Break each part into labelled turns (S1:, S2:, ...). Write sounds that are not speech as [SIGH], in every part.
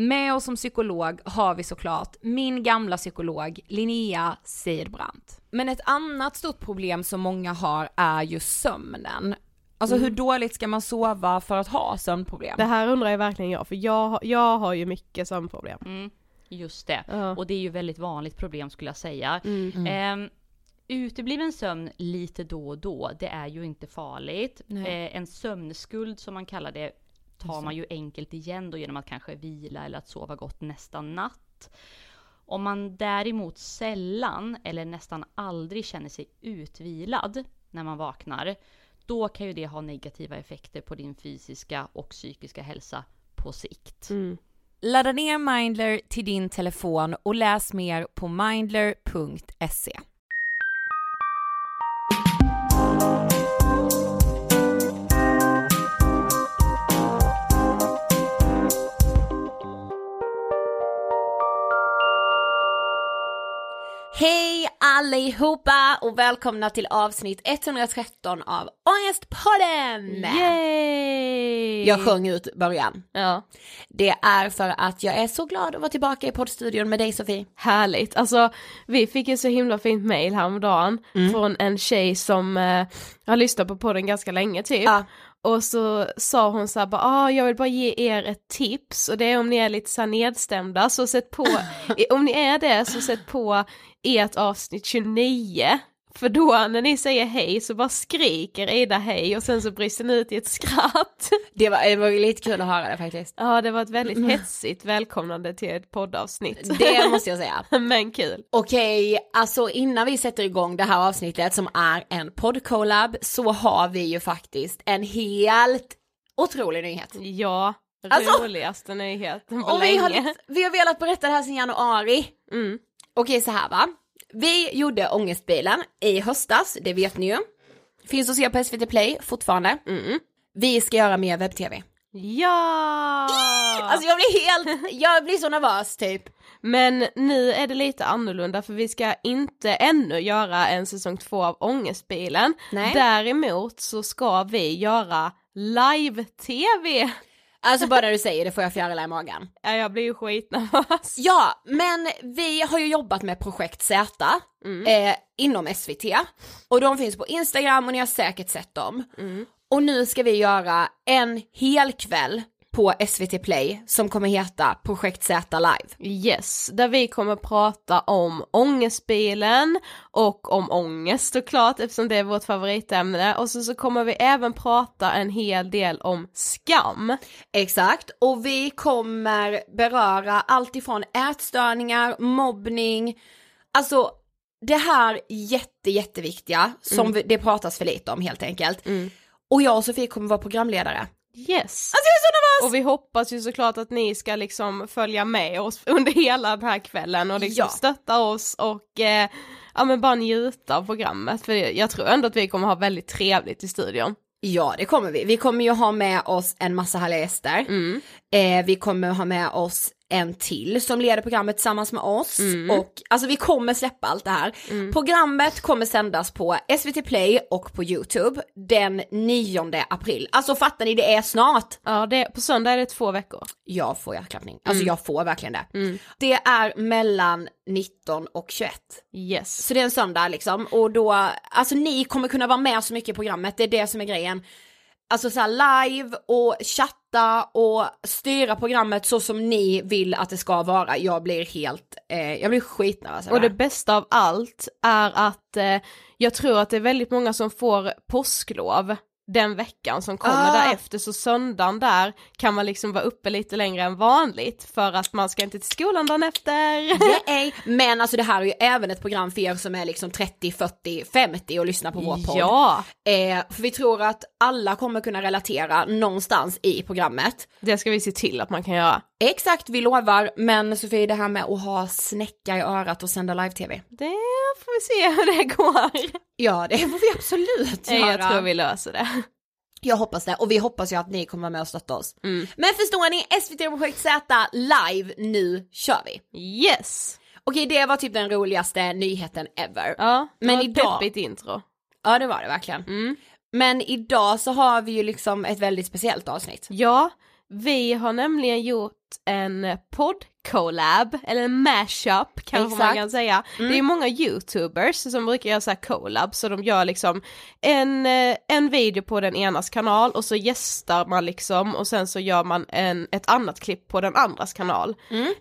S1: Med oss som psykolog har vi såklart min gamla psykolog Linnea Seidbrant. Men ett annat stort problem som många har är ju sömnen. Alltså
S2: Mm.
S1: hur dåligt ska man sova för att ha sömnproblem?
S2: Det här undrar ju verkligen jag, för jag, jag har ju mycket sömnproblem.
S3: Mm, just det.
S2: Ja.
S3: Och det är ju väldigt vanligt problem skulle jag säga.
S2: Mm.
S3: Ehm, utebliven sömn lite då och då, det är ju inte farligt. Eh, en sömnskuld som man kallar det tar man ju enkelt igen då genom att kanske vila eller att sova gott nästa natt. Om man däremot sällan eller nästan aldrig känner sig utvilad när man vaknar, då kan ju det ha negativa effekter på din fysiska och psykiska hälsa på sikt.
S2: Mm.
S1: Ladda ner Mindler till din telefon och läs mer på mindler.se.
S4: Hej allihopa och välkomna till avsnitt 113 av Ångestpodden!
S2: Yay!
S4: Jag sjöng ut början.
S2: Ja.
S4: Det är för att jag är så glad att vara tillbaka i poddstudion med dig Sofie.
S2: Härligt, alltså vi fick ju så himla fint mail häromdagen
S4: Mm.
S2: från en tjej som eh, har lyssnat på podden ganska länge typ.
S4: Ja.
S2: Och så sa hon så här bara, ah, jag vill bara ge er ett tips och det är om ni är lite så nedstämda så sätt på, [LAUGHS] om ni är det så sätt på ert avsnitt 29. För då när ni säger hej så bara skriker Ida hej och sen så brister ni ut i ett skratt. [LAUGHS]
S4: Det var, det var lite kul att höra det faktiskt.
S2: Ja det var ett väldigt hetsigt välkomnande till ett poddavsnitt.
S4: Det måste jag säga. [LAUGHS]
S2: Men kul.
S4: Okej, alltså innan vi sätter igång det här avsnittet som är en poddcollab så har vi ju faktiskt en helt otrolig nyhet.
S2: Ja,
S4: Alltså-
S2: roligaste nyheten på
S4: Och vi har,
S2: länge.
S4: vi har velat berätta det här sedan januari.
S2: Mm.
S4: Okej så här va. Vi gjorde Ångestbilen i höstas, det vet ni ju. Finns att se på SVT Play fortfarande.
S2: Mm.
S4: Vi ska göra mer webb-tv.
S2: Ja!
S4: Alltså jag blir helt, jag blir så nervös typ.
S2: Men nu är det lite annorlunda för vi ska inte ännu göra en säsong två av Ångestbilen.
S4: Nej.
S2: Däremot så ska vi göra live-tv.
S4: Alltså bara när du säger det får jag fjärilar i magen.
S2: Ja, jag blir ju skitnervös.
S4: Ja, men vi har ju jobbat med projekt Z eh, inom SVT och de finns på Instagram och ni har säkert sett dem. Och nu ska vi göra en hel kväll på SVT Play som kommer heta Projekt Z Live.
S5: Yes, där vi kommer prata om ångestbilen och om ångest såklart eftersom det är vårt favoritämne och så, så kommer vi även prata en hel del om skam.
S4: Exakt, och vi kommer beröra allt ifrån ätstörningar, mobbning, alltså det här jätte jätteviktiga som
S5: Mm.
S4: det pratas för lite om helt enkelt. Och jag och Sofie kommer vara programledare.
S5: Yes.
S4: Alltså jag är så nervös!
S5: Och vi hoppas ju såklart att ni ska liksom följa med oss [LAUGHS] under hela den här kvällen och liksom
S4: Ja.
S5: stötta oss och eh, ja men bara njuta av programmet för jag tror ändå att vi kommer ha väldigt trevligt i studion.
S4: Ja det kommer vi. Vi kommer ju ha med oss en massa härliga gäster.
S5: Mm.
S4: Eh, vi kommer ha med oss en till som leder programmet tillsammans med oss
S5: Mm.
S4: och alltså vi kommer släppa allt det här. Programmet kommer sändas på SVT Play och på YouTube den 9 april. Alltså fattar ni, det är snart.
S5: Ja, det, på söndag är det två veckor.
S4: Jag får hjärtklappning, alltså jag får verkligen det.
S5: Mm.
S4: Det är mellan 19 och 21.
S5: Yes.
S4: Så det är en söndag liksom och då, alltså ni kommer kunna vara med så mycket i programmet, det är det som är grejen. Alltså så live och chatta och styra programmet så som ni vill att det ska vara. Jag blir helt, eh, jag blir skitnervös
S5: Och det
S4: det.
S5: bästa av allt är att eh, jag tror att det är väldigt många som får påsklov den veckan som kommer
S4: Ah.
S5: därefter så söndagen där kan man liksom vara uppe lite längre än vanligt för att man ska inte till skolan dagen efter.
S4: Yay. [LAUGHS] Men alltså det här är ju även ett program för er som är liksom 30, 40, 50 och lyssnar på vår podd.
S5: Ja,
S4: Eh, för vi tror att alla kommer kunna relatera någonstans i programmet.
S5: det ska vi se till att man kan göra.
S4: Exakt, vi lovar. Men Sofie, det här med att ha snäcka i örat och sända live-tv.
S5: Det får vi se hur det går.
S4: Ja, det får vi absolut [LAUGHS] göra.
S5: Jag tror vi löser det.
S4: Jag hoppas det, och vi hoppas ju att ni kommer med och stötta oss.
S5: Mm.
S4: Men förstår ni, SVT Projekt Z live, nu kör vi!
S5: Yes!
S4: Okej, det var typ den roligaste nyheten ever.
S5: Ja, det
S4: Men
S5: var ett
S4: idag-
S5: peppigt intro.
S4: Ja, det var det verkligen.
S5: Mm.
S4: Men idag så har vi ju liksom ett väldigt speciellt avsnitt.
S5: Ja, vi har nämligen gjort en podd-collab, eller en mashup kanske man
S4: Exakt.
S5: kan säga. Det är ju många youtubers som brukar göra så här collab, så de gör liksom en, eh, en video på den enas kanal och så gästar man liksom och sen så gör man en, ett annat klipp på den andras kanal.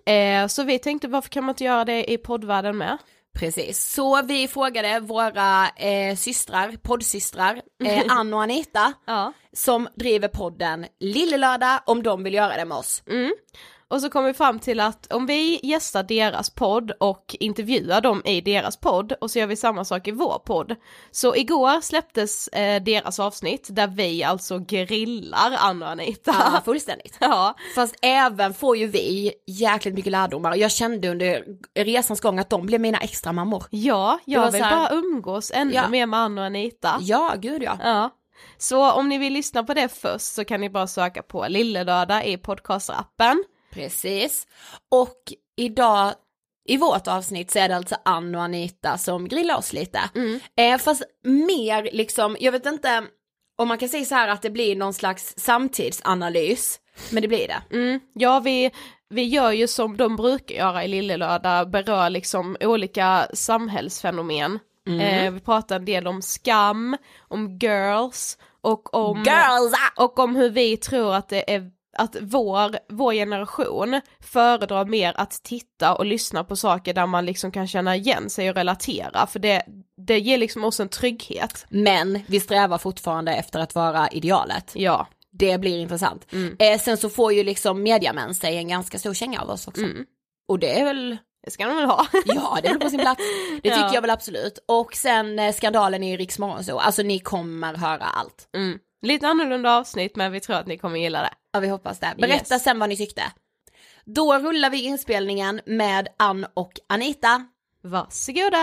S5: Eh, så vi tänkte varför kan man inte göra det i poddvärlden med?
S4: Precis, så vi frågade våra eh, systrar, poddsystrar, eh, [LAUGHS] Ann och Anita,
S5: Ja.
S4: som driver podden Lillelördag om de vill göra det med oss.
S5: Mm. Och så kom vi fram till att om vi gästar deras podd och intervjuar dem i deras podd och så gör vi samma sak i vår podd. Så igår släpptes eh, deras avsnitt där vi alltså grillar Anna och Anita.
S4: Ja, [LAUGHS] fullständigt.
S5: Ja,
S4: Fast även får ju vi jäkligt mycket lärdomar. Jag kände under resans gång att de blev mina extra mammor.
S5: ja jag vill
S4: här-
S5: bara umgås ännu
S4: Ja.
S5: mer med Anna och Anita.
S4: Ja, gud ja.
S5: Ja. Så om ni vill lyssna på det först så kan ni bara söka på Lillelördag i podcastrappen.
S4: Precis. Och idag i vårt avsnitt så är det alltså Ann och Anita som grillar oss lite. Eh, fast mer liksom, jag vet inte om man kan säga så här att det blir någon slags samtidsanalys, men det blir det.
S5: Mm, ja, vi, vi gör ju som de brukar göra i Lillelördag, berör liksom olika samhällsfenomen. Eh, vi pratar en del om skam, om girls och om,
S4: Girls!
S5: och om hur vi tror att det är att vår, vår generation föredrar mer att titta och lyssna på saker där man liksom kan känna igen sig och relatera för det, det ger liksom oss en trygghet.
S4: Men vi strävar fortfarande efter att vara idealet.
S5: Ja,
S4: Det blir intressant. Eh, sen så får ju liksom mediamän sig en ganska stor känga av oss också. Och det är väl
S5: det ska de väl ha. [LAUGHS]
S4: Ja, det är på sin plats. Det tycker
S5: Ja.
S4: jag väl absolut. Och sen eh, skandalen i Riks så alltså ni kommer höra allt.
S5: Mm. Lite annorlunda avsnitt men vi tror att ni kommer gilla det.
S4: Ja, vi hoppas det. Berätta
S5: Yes.
S4: sen vad ni tyckte. Då rullar vi inspelningen med Ann och Anita.
S5: Varsågoda!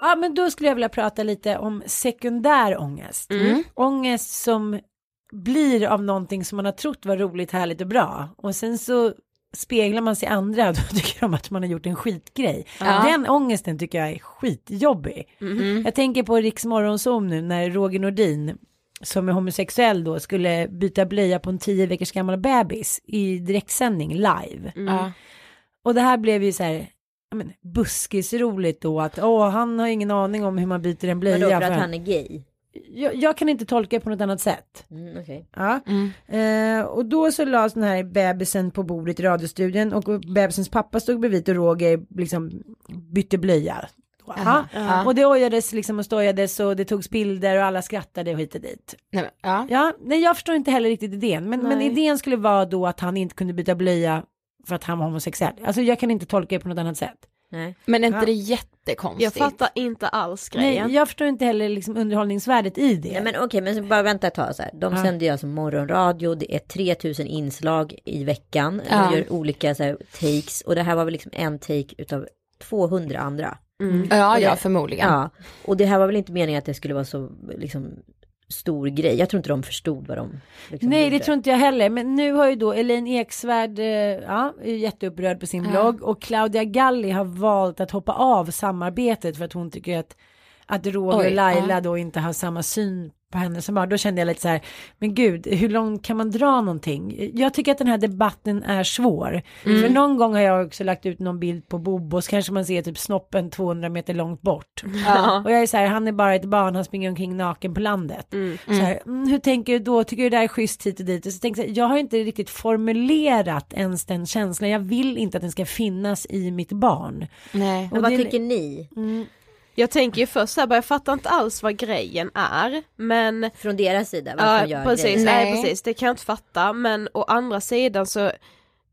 S6: Ja, men då skulle jag vilja prata lite om sekundär ångest.
S4: Mm.
S6: Ångest som blir av någonting som man har trott var roligt, härligt och bra. Och sen så speglar man sig andra och [LAUGHS] då tycker de att man har gjort en skitgrej. Den ångesten tycker jag är skitjobbig. Jag tänker på Riks Morgonzoo nu när Roger Nordin som är homosexuell då skulle byta blöja på en tio veckors gammal bebis i direktsändning live.
S4: Ja.
S6: Och det här blev ju så här, ja men buskisroligt då att åh han har ingen aning om hur man byter en blöja.
S7: Vadå för att han är gay?
S6: Jag, jag kan inte tolka det på något annat sätt.
S7: Mm, okej.
S6: Ja. Eh, och då så lades den här bebisen på bordet i radiostudion och bebisens pappa stod bredvid och Roger liksom bytte blöja. Ja. Och det ojades liksom och stojades och det togs bilder och alla skrattade och hit och dit.
S4: Nej, men, ja.
S6: Ja, nej jag förstår inte heller riktigt idén. Men, men idén skulle vara då att han inte kunde byta blöja för att han var homosexuell. Alltså jag kan inte tolka det på något annat sätt.
S7: Nej.
S4: Men är inte
S6: Ja.
S4: det jättekonstigt?
S2: Jag fattar inte alls grejen.
S6: Nej, jag förstår inte heller liksom underhållningsvärdet i det.
S7: Nej men okej, men så bara vänta ett tag så här. De
S6: Ja.
S7: sänder ju alltså morgonradio, det är 3000 inslag i veckan.
S4: Ja.
S7: De gör olika så här, takes och det här var väl liksom en take utav 200 andra.
S4: Ja,
S7: Och det-
S4: ja, förmodligen.
S7: Ja, och det här var väl inte meningen att det skulle vara så liksom stor grej. Jag tror inte de förstod vad de liksom,
S6: Nej,
S7: gjorde.
S6: det tror inte jag heller. Men nu har ju då Elaine Eksvärd, eh, ja, är jätteupprörd på sin blogg och Claudia Galli har valt att hoppa av samarbetet för att hon tycker att, att Roger
S4: Oj,
S6: och Laila
S4: ja.
S6: då inte har samma syn på henne som barn. Då kände jag lite så här, men gud, hur långt kan man dra någonting? Jag tycker att den här debatten är svår. För någon gång har jag också lagt ut någon bild på Bobo, så kanske man ser typ snoppen 200 meter långt bort. [LAUGHS] Och jag är så här, han är bara ett barn, han springer omkring naken på landet. Så här, mm, hur tänker du då? Tycker du det där är schysst hit och dit? Och så tänker jag, här, jag har inte riktigt formulerat ens den känslan. Jag vill inte att den ska finnas i mitt barn.
S4: Nej.
S7: Men
S6: Och
S7: vad
S6: det-
S7: tycker ni?
S2: Jag tänker ju först så här, bara, jag fattar inte alls vad grejen är, men
S7: Från deras sida, varför de
S2: Ja,
S7: gör
S2: precis, nej.
S4: Nej.
S2: precis, det kan jag inte fatta, men å andra sidan så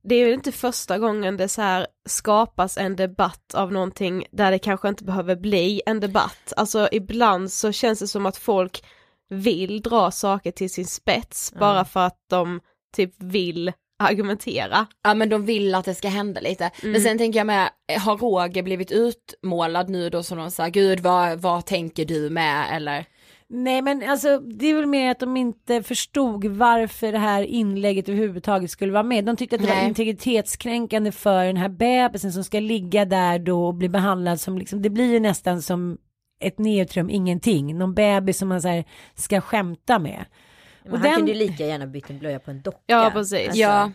S2: det är ju inte första gången det så här skapas en debatt av någonting där det kanske inte behöver bli en debatt. Alltså ibland så känns det som att folk vill dra saker till sin spets bara för att de typ vill argumentera.
S4: Ja men de vill att det ska hända lite. Men sen tänker jag med, har Roger blivit utmålad nu då som de säger, gud vad, vad tänker du med eller?
S6: Nej men alltså det är väl mer att de inte förstod varför det här inlägget överhuvudtaget skulle vara med. De tyckte att det var
S4: Nej.
S6: integritetskränkande för den här bebisen som ska ligga där då och bli behandlad som liksom, det blir ju nästan som ett neutrum, ingenting. Någon bebis som man så här, ska skämta med.
S7: Men
S6: Och
S7: han
S6: den-
S7: kunde ju lika gärna bytt en blöja på en docka.
S2: Ja, precis.
S7: Alltså,
S4: Ja,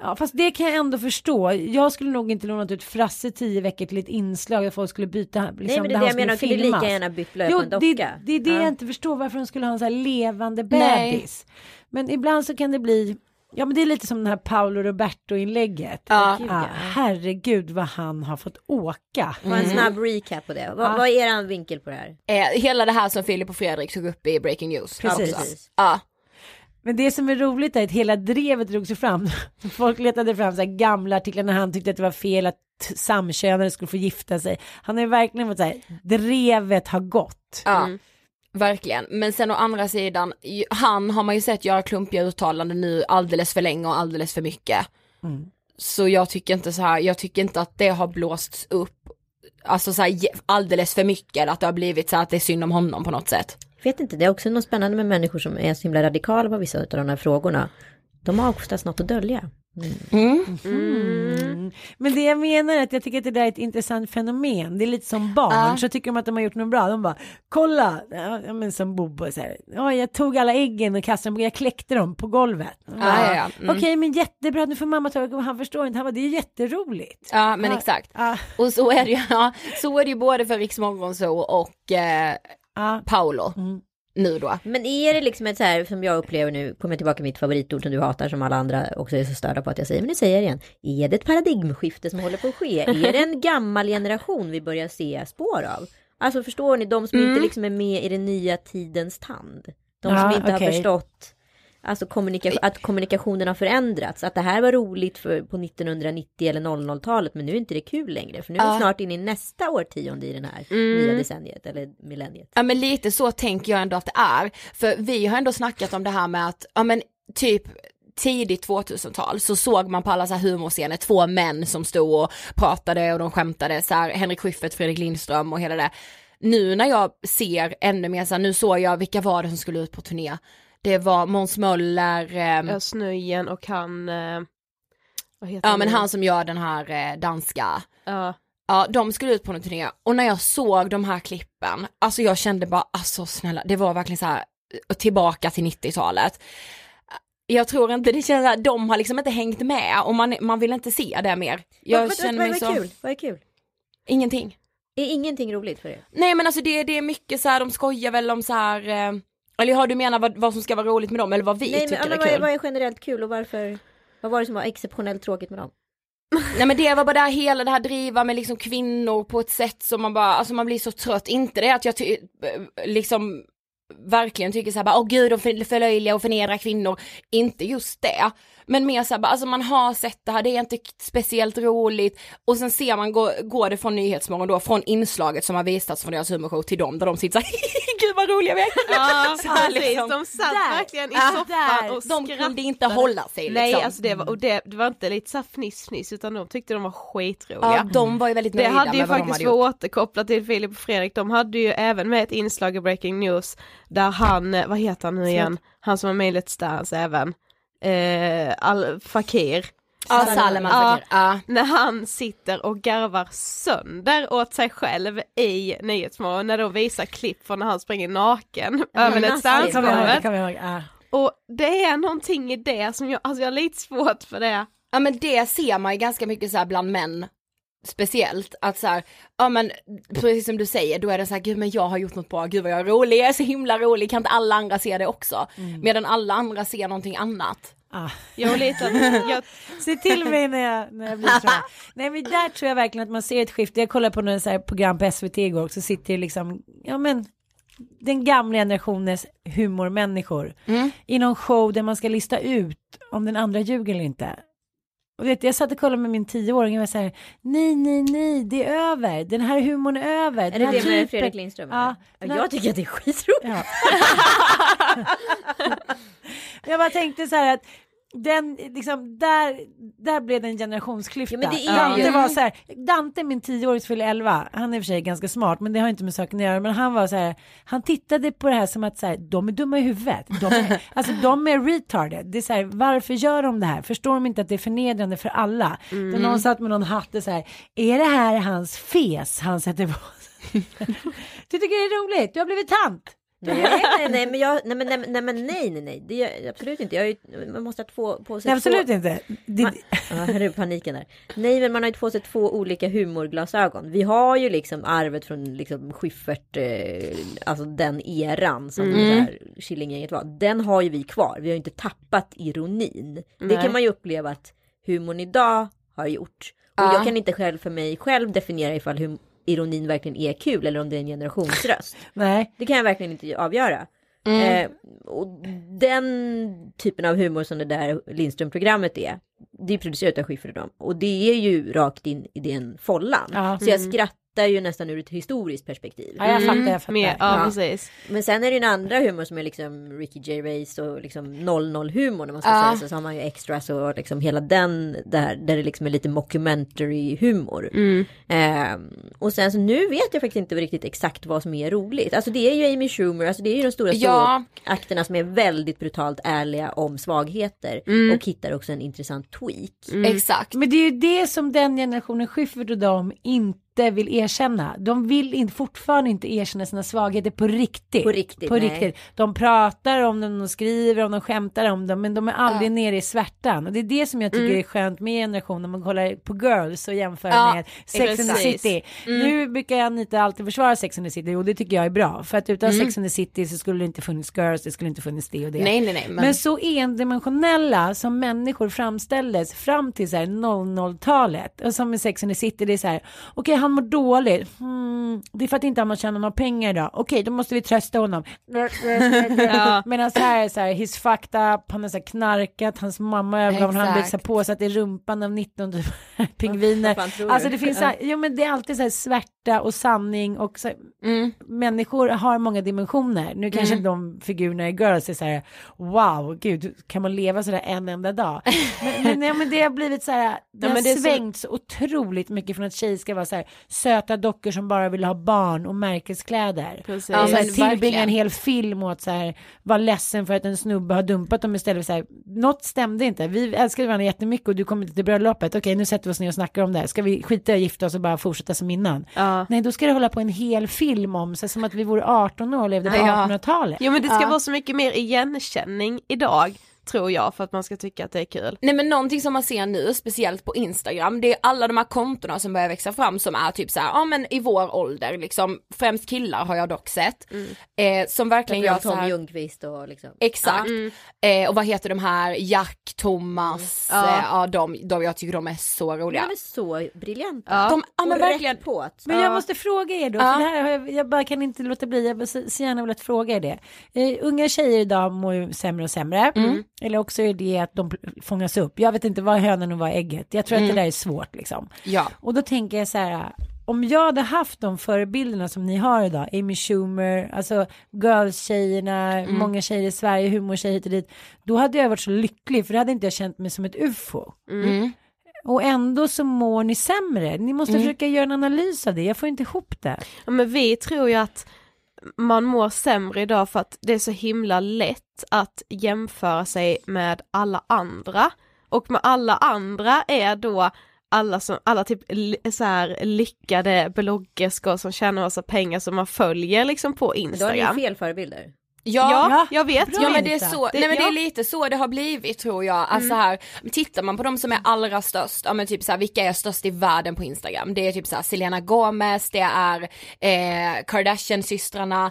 S6: Ja fast det kan jag ändå förstå. Jag skulle nog inte lånat ut Frasse tio veckor till ett inslag där folk skulle byta. Liksom,
S7: Nej men det
S6: där
S7: är
S6: han
S7: det jag menar, kunde
S6: filmas.
S7: lika gärna bytt blöja
S6: Jo,
S7: på en
S6: det,
S7: docka.
S6: det är det
S7: Ja.
S6: jag inte förstår varför de skulle ha en så här levande
S4: Nej.
S6: bebis. Men ibland så kan det bli, ja men det är lite som den här Paolo Roberto inlägget.
S4: Ja.
S6: ja, herregud vad han har fått åka.
S7: Bara en snabb recap på det. Vad, vad är er vinkel på det här?
S4: eh, hela det här som Filip och Fredrik tog upp i Breaking News.
S6: Precis.
S4: också. Ja.
S6: Men det som är roligt är att hela drevet drog sig fram. [LAUGHS] Folk letade fram så här gamla artiklar när han tyckte att det var fel att samkönade skulle få gifta sig. Han har ju verkligen fått så här, drevet har gått.
S4: Ja, verkligen. Men sen å andra sidan, han har man ju sett göra klumpiga uttalanden nu alldeles för länge och alldeles för mycket. Så jag tycker inte så här, jag tycker inte att det har blåsts upp, alltså så här alldeles för mycket, att det har blivit så här att det är synd om honom på något sätt.
S7: Jag vet inte, det är också något spännande med människor som är så himla radikala på vissa av de här frågorna. De har oftast något att dölja.
S6: Mm. Men det jag menar är att jag tycker att det där är ett intressant fenomen. Det är lite som barn,
S4: Ja.
S6: så tycker de att de har gjort något bra. De bara, kolla, ja, men som Bobo så här, ja, jag tog alla äggen och kastade dem, jag kläckte dem på golvet. Bara,
S4: Ja, ja. Mm.
S6: Okej, men jättebra, nu får mamma ta det, han förstår inte, han bara, det är jätteroligt.
S4: Ja men
S6: Ja,
S4: exakt. Och så är det ju, så är det ju både för Riks Morgonzoo och eh. Paolo
S6: Mm.
S4: Nu då.
S7: Men är det liksom ett så här som jag upplever nu, kommer jag tillbaka till mitt favoritord som du hatar som alla andra också är så störda på att jag säger, men nu säger jag det igen. Är det ett paradigmskifte som håller på att ske? Är det en gammal generation vi börjar se spår av? Alltså förstår ni, de som inte liksom är med i den nya tidens tand. De som
S6: Ja,
S7: inte har
S6: okej.
S7: förstått Alltså kommunika- att kommunikationen har förändrats. Att det här var roligt för, på 1990 eller 00-talet men nu är inte det kul längre. För nu är vi
S4: Ja.
S7: snart inne i nästa årtionde i den här
S4: Mm.
S7: nya decenniet eller millenniet.
S4: Ja men lite så tänker jag ändå att det är. För vi har ändå snackat om det här med att, ja men typ tidigt 2000-tal så såg man på alla så här humorscener två män som stod och pratade och de skämtade så här, Henrik Schyffert, Fredrik Lindström och hela det. Nu när jag ser ännu mer så här, nu såg jag vilka var det som skulle ut på turné. Det var Måns Möller,
S2: Ja, Snöjen och han, eh, vad heter
S4: ja men
S2: nu?
S4: han som gör den här eh, danska
S2: Ja,
S4: Ja, de skulle ut på en turné och när jag såg de här klippen, alltså jag kände bara, alltså snälla, det var verkligen så här eh, tillbaka till 90-talet. Jag tror inte det känns, här, de har liksom inte hängt med och man, man vill inte se det mer. Jag
S7: vad, vad,
S4: känner
S7: vad,
S4: mig
S7: vad är
S4: så,
S7: kul? Vad är kul?
S4: ingenting.
S7: Är ingenting roligt för er?
S4: Nej men alltså det, det är mycket så här, de skojar väl om så här eh, eller har du menar vad, vad som ska vara roligt med dem eller vad vi
S7: Nej,
S4: tycker
S7: men, men
S4: är
S7: vad,
S4: kul?
S7: vad är generellt kul och varför? Vad var det som var exceptionellt tråkigt med dem? [LAUGHS]
S4: Nej men det var bara det här hela det här driva med liksom kvinnor på ett sätt som man bara, alltså man blir så trött. Inte det att jag ty- liksom verkligen tycker såhär bara, åh gud de för- förlöjligar och förnedrar kvinnor. Inte just det. Men mer såhär alltså man har sett det här, det är inte speciellt roligt. Och sen ser man, går, går det från Nyhetsmorgon då, från inslaget som har visats från deras humorshow till dem, där de sitter såhär, [LAUGHS] gud vad roliga vi är.
S2: Ja, [LAUGHS]
S4: Så här
S2: precis.
S4: liksom.
S2: De satt
S6: Där.
S2: verkligen i
S4: Ja,
S2: soffan och
S4: De
S2: skrattade.
S4: kunde inte hålla sig
S2: Nej,
S4: liksom.
S2: alltså det var, och det, det var inte lite såhär fniss-fniss utan de tyckte de var skitroliga.
S4: Ja, de var ju väldigt
S2: Det
S4: nöjda
S2: hade ju
S4: med vad de
S2: faktiskt
S4: hade
S2: för
S4: gjort.
S2: att återkoppla till Filip och Fredrik, de hade ju även med ett inslag i Breaking News där han, vad heter han nu igen, han som var med i Let's Dance även, eh, Al Fakir.
S4: Ja, Salman
S2: Ja,
S4: Fakir. Ja.
S2: när han sitter och garvar sönder åt sig själv i Nyhetsmorgon när de visar klipp från när han springer naken över Let's
S6: ihåg. Ja.
S2: Och det är någonting i det som jag, alltså jag har lite svårt för det.
S4: Ja men det ser man ju ganska mycket så bland män speciellt att så här, ja men precis som du säger, då är det så här, gud men jag har gjort något bra, gud vad jag är rolig, jag är så himla rolig, kan inte alla andra se det också? Medan alla andra ser någonting annat.
S6: Ah.
S2: Jag har lite, jag,
S6: Se till mig när jag, när jag blir så. här. Nej men där tror jag verkligen att man ser ett skifte. Jag kollade på något så här program på SVT igår och så sitter det liksom, ja men den gamla generationens humormänniskor i någon show där man ska lista ut om den andra ljuger eller inte. Och vet, jag satt och kollade med min tioåring och var så här, nej, nej, nej, det är över, den här humorn är över.
S7: Är det det med
S6: typen-
S7: Fredrik Lindström?
S6: Ja.
S7: eller? Jag tycker att det är skitroligt.
S6: Ja. [LAUGHS] jag bara tänkte så här att den, liksom, där, där blev det en generationsklyfta.
S7: Ja, men det
S6: Dante
S7: ju-
S6: var så här, Dante min tioåring fyller 11, han är i och för sig ganska smart men det har inte med saken att göra, men han var så här, han tittade på det här som att så här, de är dumma i huvudet, de är, [LAUGHS] alltså de är retarded, det är så här, varför gör de det här, förstår de inte att det är förnedrande för alla?
S7: Mm.
S6: Då någon satt med någon hatt och så här, är det här hans fes han sätter på? [LAUGHS] Du tycker det är roligt, du har blivit tant.
S7: Nej, nej, nej, men jag, nej, men, nej, nej, nej, nej, nej, det gör jag absolut inte. Jag ju, man måste ha två på sig
S6: Nej, absolut
S7: två,
S6: inte. Det,
S7: Man, ja, hörru paniken där. Nej, men man har ju på sig två olika humorglasögon. Vi har ju liksom arvet från liksom Schyffert, eh, alltså den eran som
S2: Mm.
S7: det Killinggänget var. Den har ju vi kvar. Vi har ju inte tappat ironin. Det
S2: Nej.
S7: kan man ju uppleva att humorn idag har gjort. Och
S4: Ja.
S7: jag kan inte själv för mig själv definiera ifall hum- ironin verkligen är kul eller om det är en generationsröst. [LAUGHS]
S6: nej.
S7: Det kan jag verkligen inte avgöra. Eh, och den typen av humor som det där Lindström-programmet är, det är producerat av Schyffert och dem. Och det är ju rakt in i den follan.
S6: Ja.
S7: Så jag skrattar ju nästan ur ett historiskt perspektiv.
S6: Ja, jag fattar, jag fattar.
S2: med, ja, precis.
S7: Men sen är det ju en andra humor som är liksom Ricky Gervais och liksom 00-humor när man ska
S4: Ja.
S7: säga så. Så har man ju extras och liksom hela den där, där det liksom är lite mockumentary-humor. Ehm, och sen så nu vet jag faktiskt inte riktigt exakt vad som är roligt. Alltså det är ju Amy Schumer, alltså det är ju de stora
S4: Ja.
S7: akterna som är väldigt brutalt ärliga om svagheter. Och hittar också en intressant tweak.
S4: Exakt.
S6: Men det är ju det som den generationen Schyffert och de inte vill erkänna. De vill inte, fortfarande inte erkänna sina svagheter på riktigt.
S7: På riktigt,
S6: På
S7: nej.
S6: riktigt. De pratar om dem, de skriver om dem, skämtar om dem, men de är aldrig nere i svärtan. Och det är det som jag tycker är skönt med generationen, när man kollar på Girls och jämför
S4: Ja,
S6: med Sex and the. City. Nu brukar Anita alltid försvara Sex and the City och det tycker jag är bra. För att utan Sex and the City så skulle det inte funnits Girls, det skulle inte funnits det och det.
S4: Nej nej nej. Men,
S6: Men så endimensionella som människor framställdes fram till så här 00-talet. Och som med Sex and the City, det är så här, okej han mår dåligt, hmm, det är för att inte han har tjänat några pengar idag, okej då måste vi trösta honom. [LAUGHS] Medan så här är så här, he's fucked up, han har så här knarkat, hans mamma övergav honom, han blev så här påsatt i rumpan av 19 typ pingviner. Alltså det finns så här, jo men det är alltid så här svärta och sanning och så
S4: mm.
S6: människor har många dimensioner. Nu kanske de figurerna i Girls är så här, wow, gud, kan man leva så där en enda dag? [LAUGHS] Men, men, nej, men det har blivit så här, det
S2: Ja,
S6: har
S2: det
S6: svängt så otroligt mycket från att tjejer ska vara så här, söta dockor som bara vill ha barn och märkeskläder.
S2: Precis.
S6: Ja, här, tillbringa
S4: verkligen.
S6: en hel film åt så här, vara ledsen för att en snubbe har dumpat dem istället för så här, något stämde inte. Vi älskade varandra jättemycket och du kom inte till bröllopet. Okej, nu sätter vi oss ner och snackar om det här. Ska vi skita i att gifta oss och bara fortsätta som innan?
S2: Ja.
S6: Nej, då ska det hålla på en hel film om, så som att vi vore 18 år och levde på
S4: Ja.
S6: 1800-talet.
S2: Jo men det ska vara så mycket mer igenkänning idag.
S5: Tror jag för att man ska tycka att det är kul.
S4: Nej men någonting som man ser nu, speciellt på Instagram, det är alla de här kontona som börjar växa fram som är typ så här, ja men i vår ålder liksom, främst killar har jag dock sett, eh, som verkligen gör så
S7: Tom Ljungqvist och liksom.
S4: Exakt.
S5: Ja.
S4: Eh, och vad heter de här, Jack, Thomas,
S5: Mm.
S4: ja, eh, ja de, de, jag tycker de är så
S7: De
S4: roliga.
S7: är så briljanta.
S5: Ja.
S4: De, ja men
S7: Och
S4: verkligen,
S7: rätt på. att-
S6: Men jag måste fråga er då,
S4: Ja.
S6: för det här har jag, jag bara kan inte låta bli, jag vill så, så gärna velat fråga er det. Eh, unga tjejer idag mår ju sämre och sämre,
S4: Mm.
S6: Eller också är det att de fångas upp. Jag vet inte vad hönan och vad ägget, jag tror att det där är svårt liksom.
S4: ja.
S6: Och då tänker jag så här, om jag hade haft de förebilderna som ni har idag, Amy Schumer, alltså Girls-tjejerna, många tjejer i Sverige, humortjejer hit och dit, då hade jag varit så lycklig för då hade inte jag känt mig som ett ufo.
S4: Mm.
S6: Och ändå så mår ni sämre. Ni måste försöka göra en analys av det. Jag får inte ihop det.
S5: Ja, men vi tror ju att man mår sämre idag för att det är så himla lätt att jämföra sig med alla andra. Och med alla andra är då alla, som, alla typ så här lyckade bloggerskor som tjänar massa pengar som man följer liksom på
S7: Men då har
S5: Instagram.
S7: ni fel förebilder.
S4: Ja,
S5: Ja, jag vet.
S6: Bra.
S4: Ja men det är så,
S5: Det-
S4: nej men det
S5: ja.
S4: är lite så det har blivit tror jag. Alltså här, tittar man på de som är allra störst, ja men typ så här, vilka är störst i världen på Instagram? Det är typ så här Selena Gomez, det är eh, Kardashian-systrarna,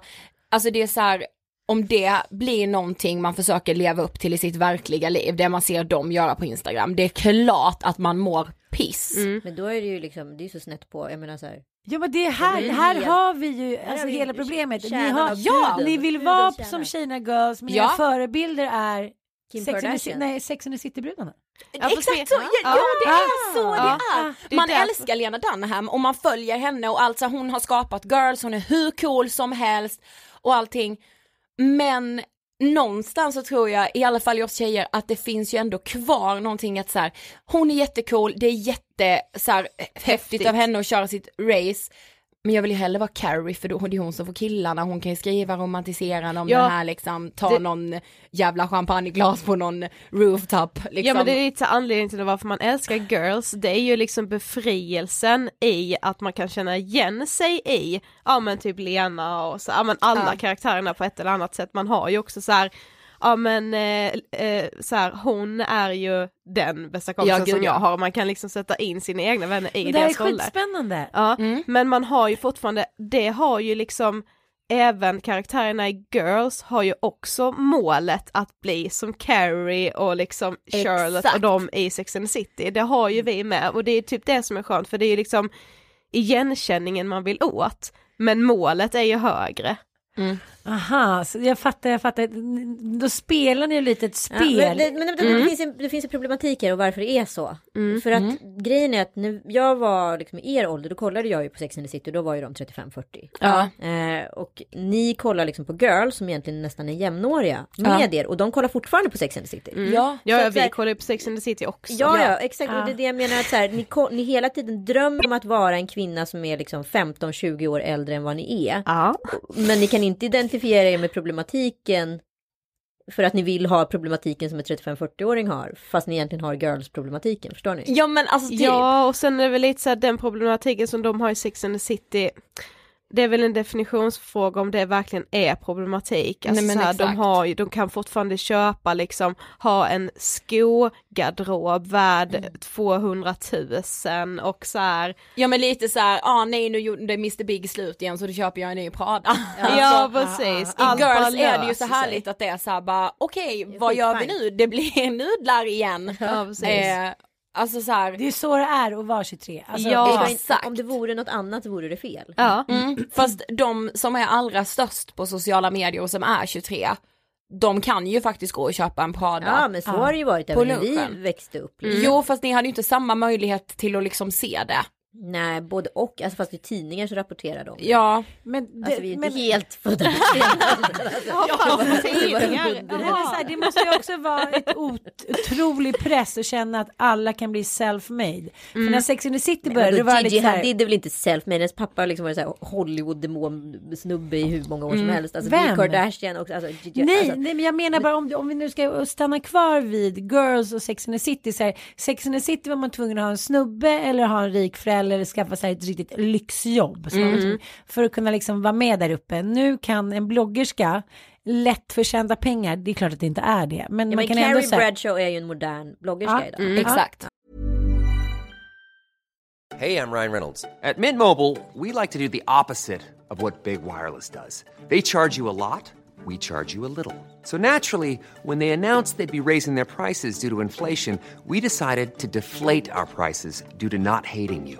S4: alltså det är så här om det blir någonting man försöker leva upp till i sitt verkliga liv, det man ser dem göra på Instagram, det är klart att man mår piss.
S7: Men då är det ju liksom, det är så snett på, jag menar så här.
S6: Ja men det här,
S7: Det är
S6: här har vi ju alltså hela problemet. Ni, har, ja, ni vill vara som Kina Girls men
S4: Ja.
S6: era förebilder är
S7: Kim
S6: Sex and the, Ci-
S7: Kardashian.
S6: nej, Sex and the City-brudarna.
S5: Ja,
S4: Exakt så, ja,
S5: Ja.
S4: ja det är så
S5: Ja.
S4: det är.
S5: Det är
S4: Man
S5: därför-
S4: älskar Lena Dunham och man följer henne och alltså hon har skapat girls, hon är hur cool som helst och allting. Men någonstans så tror jag, i alla fall i oss tjejer, att det finns ju ändå kvar någonting att så här, hon är jättecool, det är jätte så här, häftigt av henne att köra sitt race. Men jag vill ju hellre vara Carrie för då, det är hon som får killarna, hon kan ju skriva romantiserande om
S5: Ja.
S4: det här liksom, ta
S5: Det-
S4: någon jävla champagneglas på någon rooftop liksom.
S5: Ja men det är lite anledningen till varför man älskar girls, det är ju liksom befrielsen i att man kan känna igen sig i, ja men typ Lena och så, ja men alla
S4: Ja.
S5: karaktärerna på ett eller annat sätt, man har ju också så här Ja men eh, eh, så här, hon är ju den bästa kompisen
S4: Ja, gud,
S5: som jag
S4: ja.
S5: har, man kan liksom sätta in sina egna vänner i
S6: Men det här är
S5: deras roller.
S6: skitspännande.
S5: Ja,
S4: Mm.
S5: men man har ju fortfarande, det har ju liksom även karaktärerna i Girls har ju också målet att bli som Carrie och liksom Charlotte och
S4: Exakt.
S5: de i Sex and the City. Det har ju vi med och det är typ det som är skönt för det är ju liksom igenkänningen man vill åt. Men målet är ju högre.
S6: Aha, så jag fattar, jag fattar. Då spelar ni ju lite ett
S7: Ja,
S6: spel.
S7: men det, men det, det, finns en, det finns en problematik här och varför det är så. För att grejen är att när jag var liksom i er ålder, då kollade jag ju på Sex and the City och då var ju de 35-40.
S4: Ja.
S7: Eh, och ni kollar liksom på Girls som egentligen nästan är jämnåriga med er och de kollar fortfarande på Sex and the City.
S4: Ja,
S5: Ja, ja
S7: så
S5: vi
S7: här-
S5: kollar ju på Sex and the City också.
S7: Ja, ja, exakt. Och det är det jag menar att så här, ni, ni hela tiden drömmer om att vara en kvinna som är liksom 15-20 år äldre än vad ni är.
S5: Ja.
S7: Men ni kan inte identifiera er med problematiken för att ni vill ha problematiken som en 35-40-åring har. Fast ni egentligen har girls-problematiken, förstår ni?
S4: ja men alltså typ.
S5: Ja, och sen är det väl lite så här den problematiken som de har i Sex and the City. Det är väl en definitionsfråga om det verkligen är problematik. Alltså
S4: Nej,
S5: här, de, har de kan fortfarande köpa liksom, ha en skogarderob värd
S4: Mm.
S5: 200 000 och så här.
S4: Ja men lite så här, ah nej nu gjorde Mr Big slut igen så då köper jag en ny Prada. [LAUGHS]
S5: Ja, precis.
S4: I
S5: Allt
S4: Girls är det ju så härligt
S5: sig.
S4: att det är så här bara, okej vad gör vi nu? Det blir [LAUGHS] nudlar igen.
S5: Ja, precis.
S4: Eh, alltså så här,
S6: Det är så det är att vara 23. Alltså,
S5: Ja.
S4: Exakt.
S7: Om det vore något annat vore det fel.
S5: Ja.
S4: mm, fast de som är allra störst på sociala medier och som är 23, de kan ju faktiskt gå och köpa en Prada.
S7: Ja, men så har det ju varit även när vi växte upp.
S4: Jo fast ni hade ju inte samma möjlighet till att liksom se det.
S7: Nej, både och. Alltså fast i tidningar så rapporterar de.
S4: Ja,
S6: Men, det,
S7: Alltså vi är inte
S6: men,
S7: helt [LAUGHS] födda
S5: Ja, tidningar.
S6: Men det, här, det måste ju också vara ett ot- otrolig press att känna att alla kan bli self-made. För när Sex and the City började, det var
S7: Gigi
S6: lite här,
S7: är väl inte self men hennes pappa liksom varit så här Hollywood-demon snubbe i hur många år som helst. Alltså
S6: Vem?
S7: Kardashian också. Alltså, Gigi,
S6: Nej,
S7: alltså,
S6: nej, men jag menar bara om, om vi nu ska stanna kvar vid Girls och Sex and the City. Så här, Sex and the City var man tvungen att ha en snubbe eller ha en rik förälder eller skaffa sig ett riktigt lyxjobb. Tvungen- För att kunna liksom vara med där uppe. Nu kan en bloggerska lättförtjänta pengar. Det är klart att det inte är det. Men
S7: Ja,
S6: man
S7: men
S6: kan ändå
S7: Carrie
S6: säga.
S7: Bradshaw är ju en modern bloggerska
S6: Ja,
S7: idag.
S4: Mm, exakt.
S8: Hey, I'm Ryan Reynolds. At Mint Mobile, we like to do the opposite of what Big Wireless does. They charge you a lot, we charge you a little. So naturally, when they announced they'd be raising their prices due to inflation, we decided to deflate our prices due to not hating you.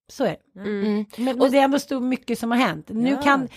S6: Så är det.
S4: Mm.
S6: Men, men det är ändå så mycket som har hänt. Nu
S7: Ja.
S6: kan,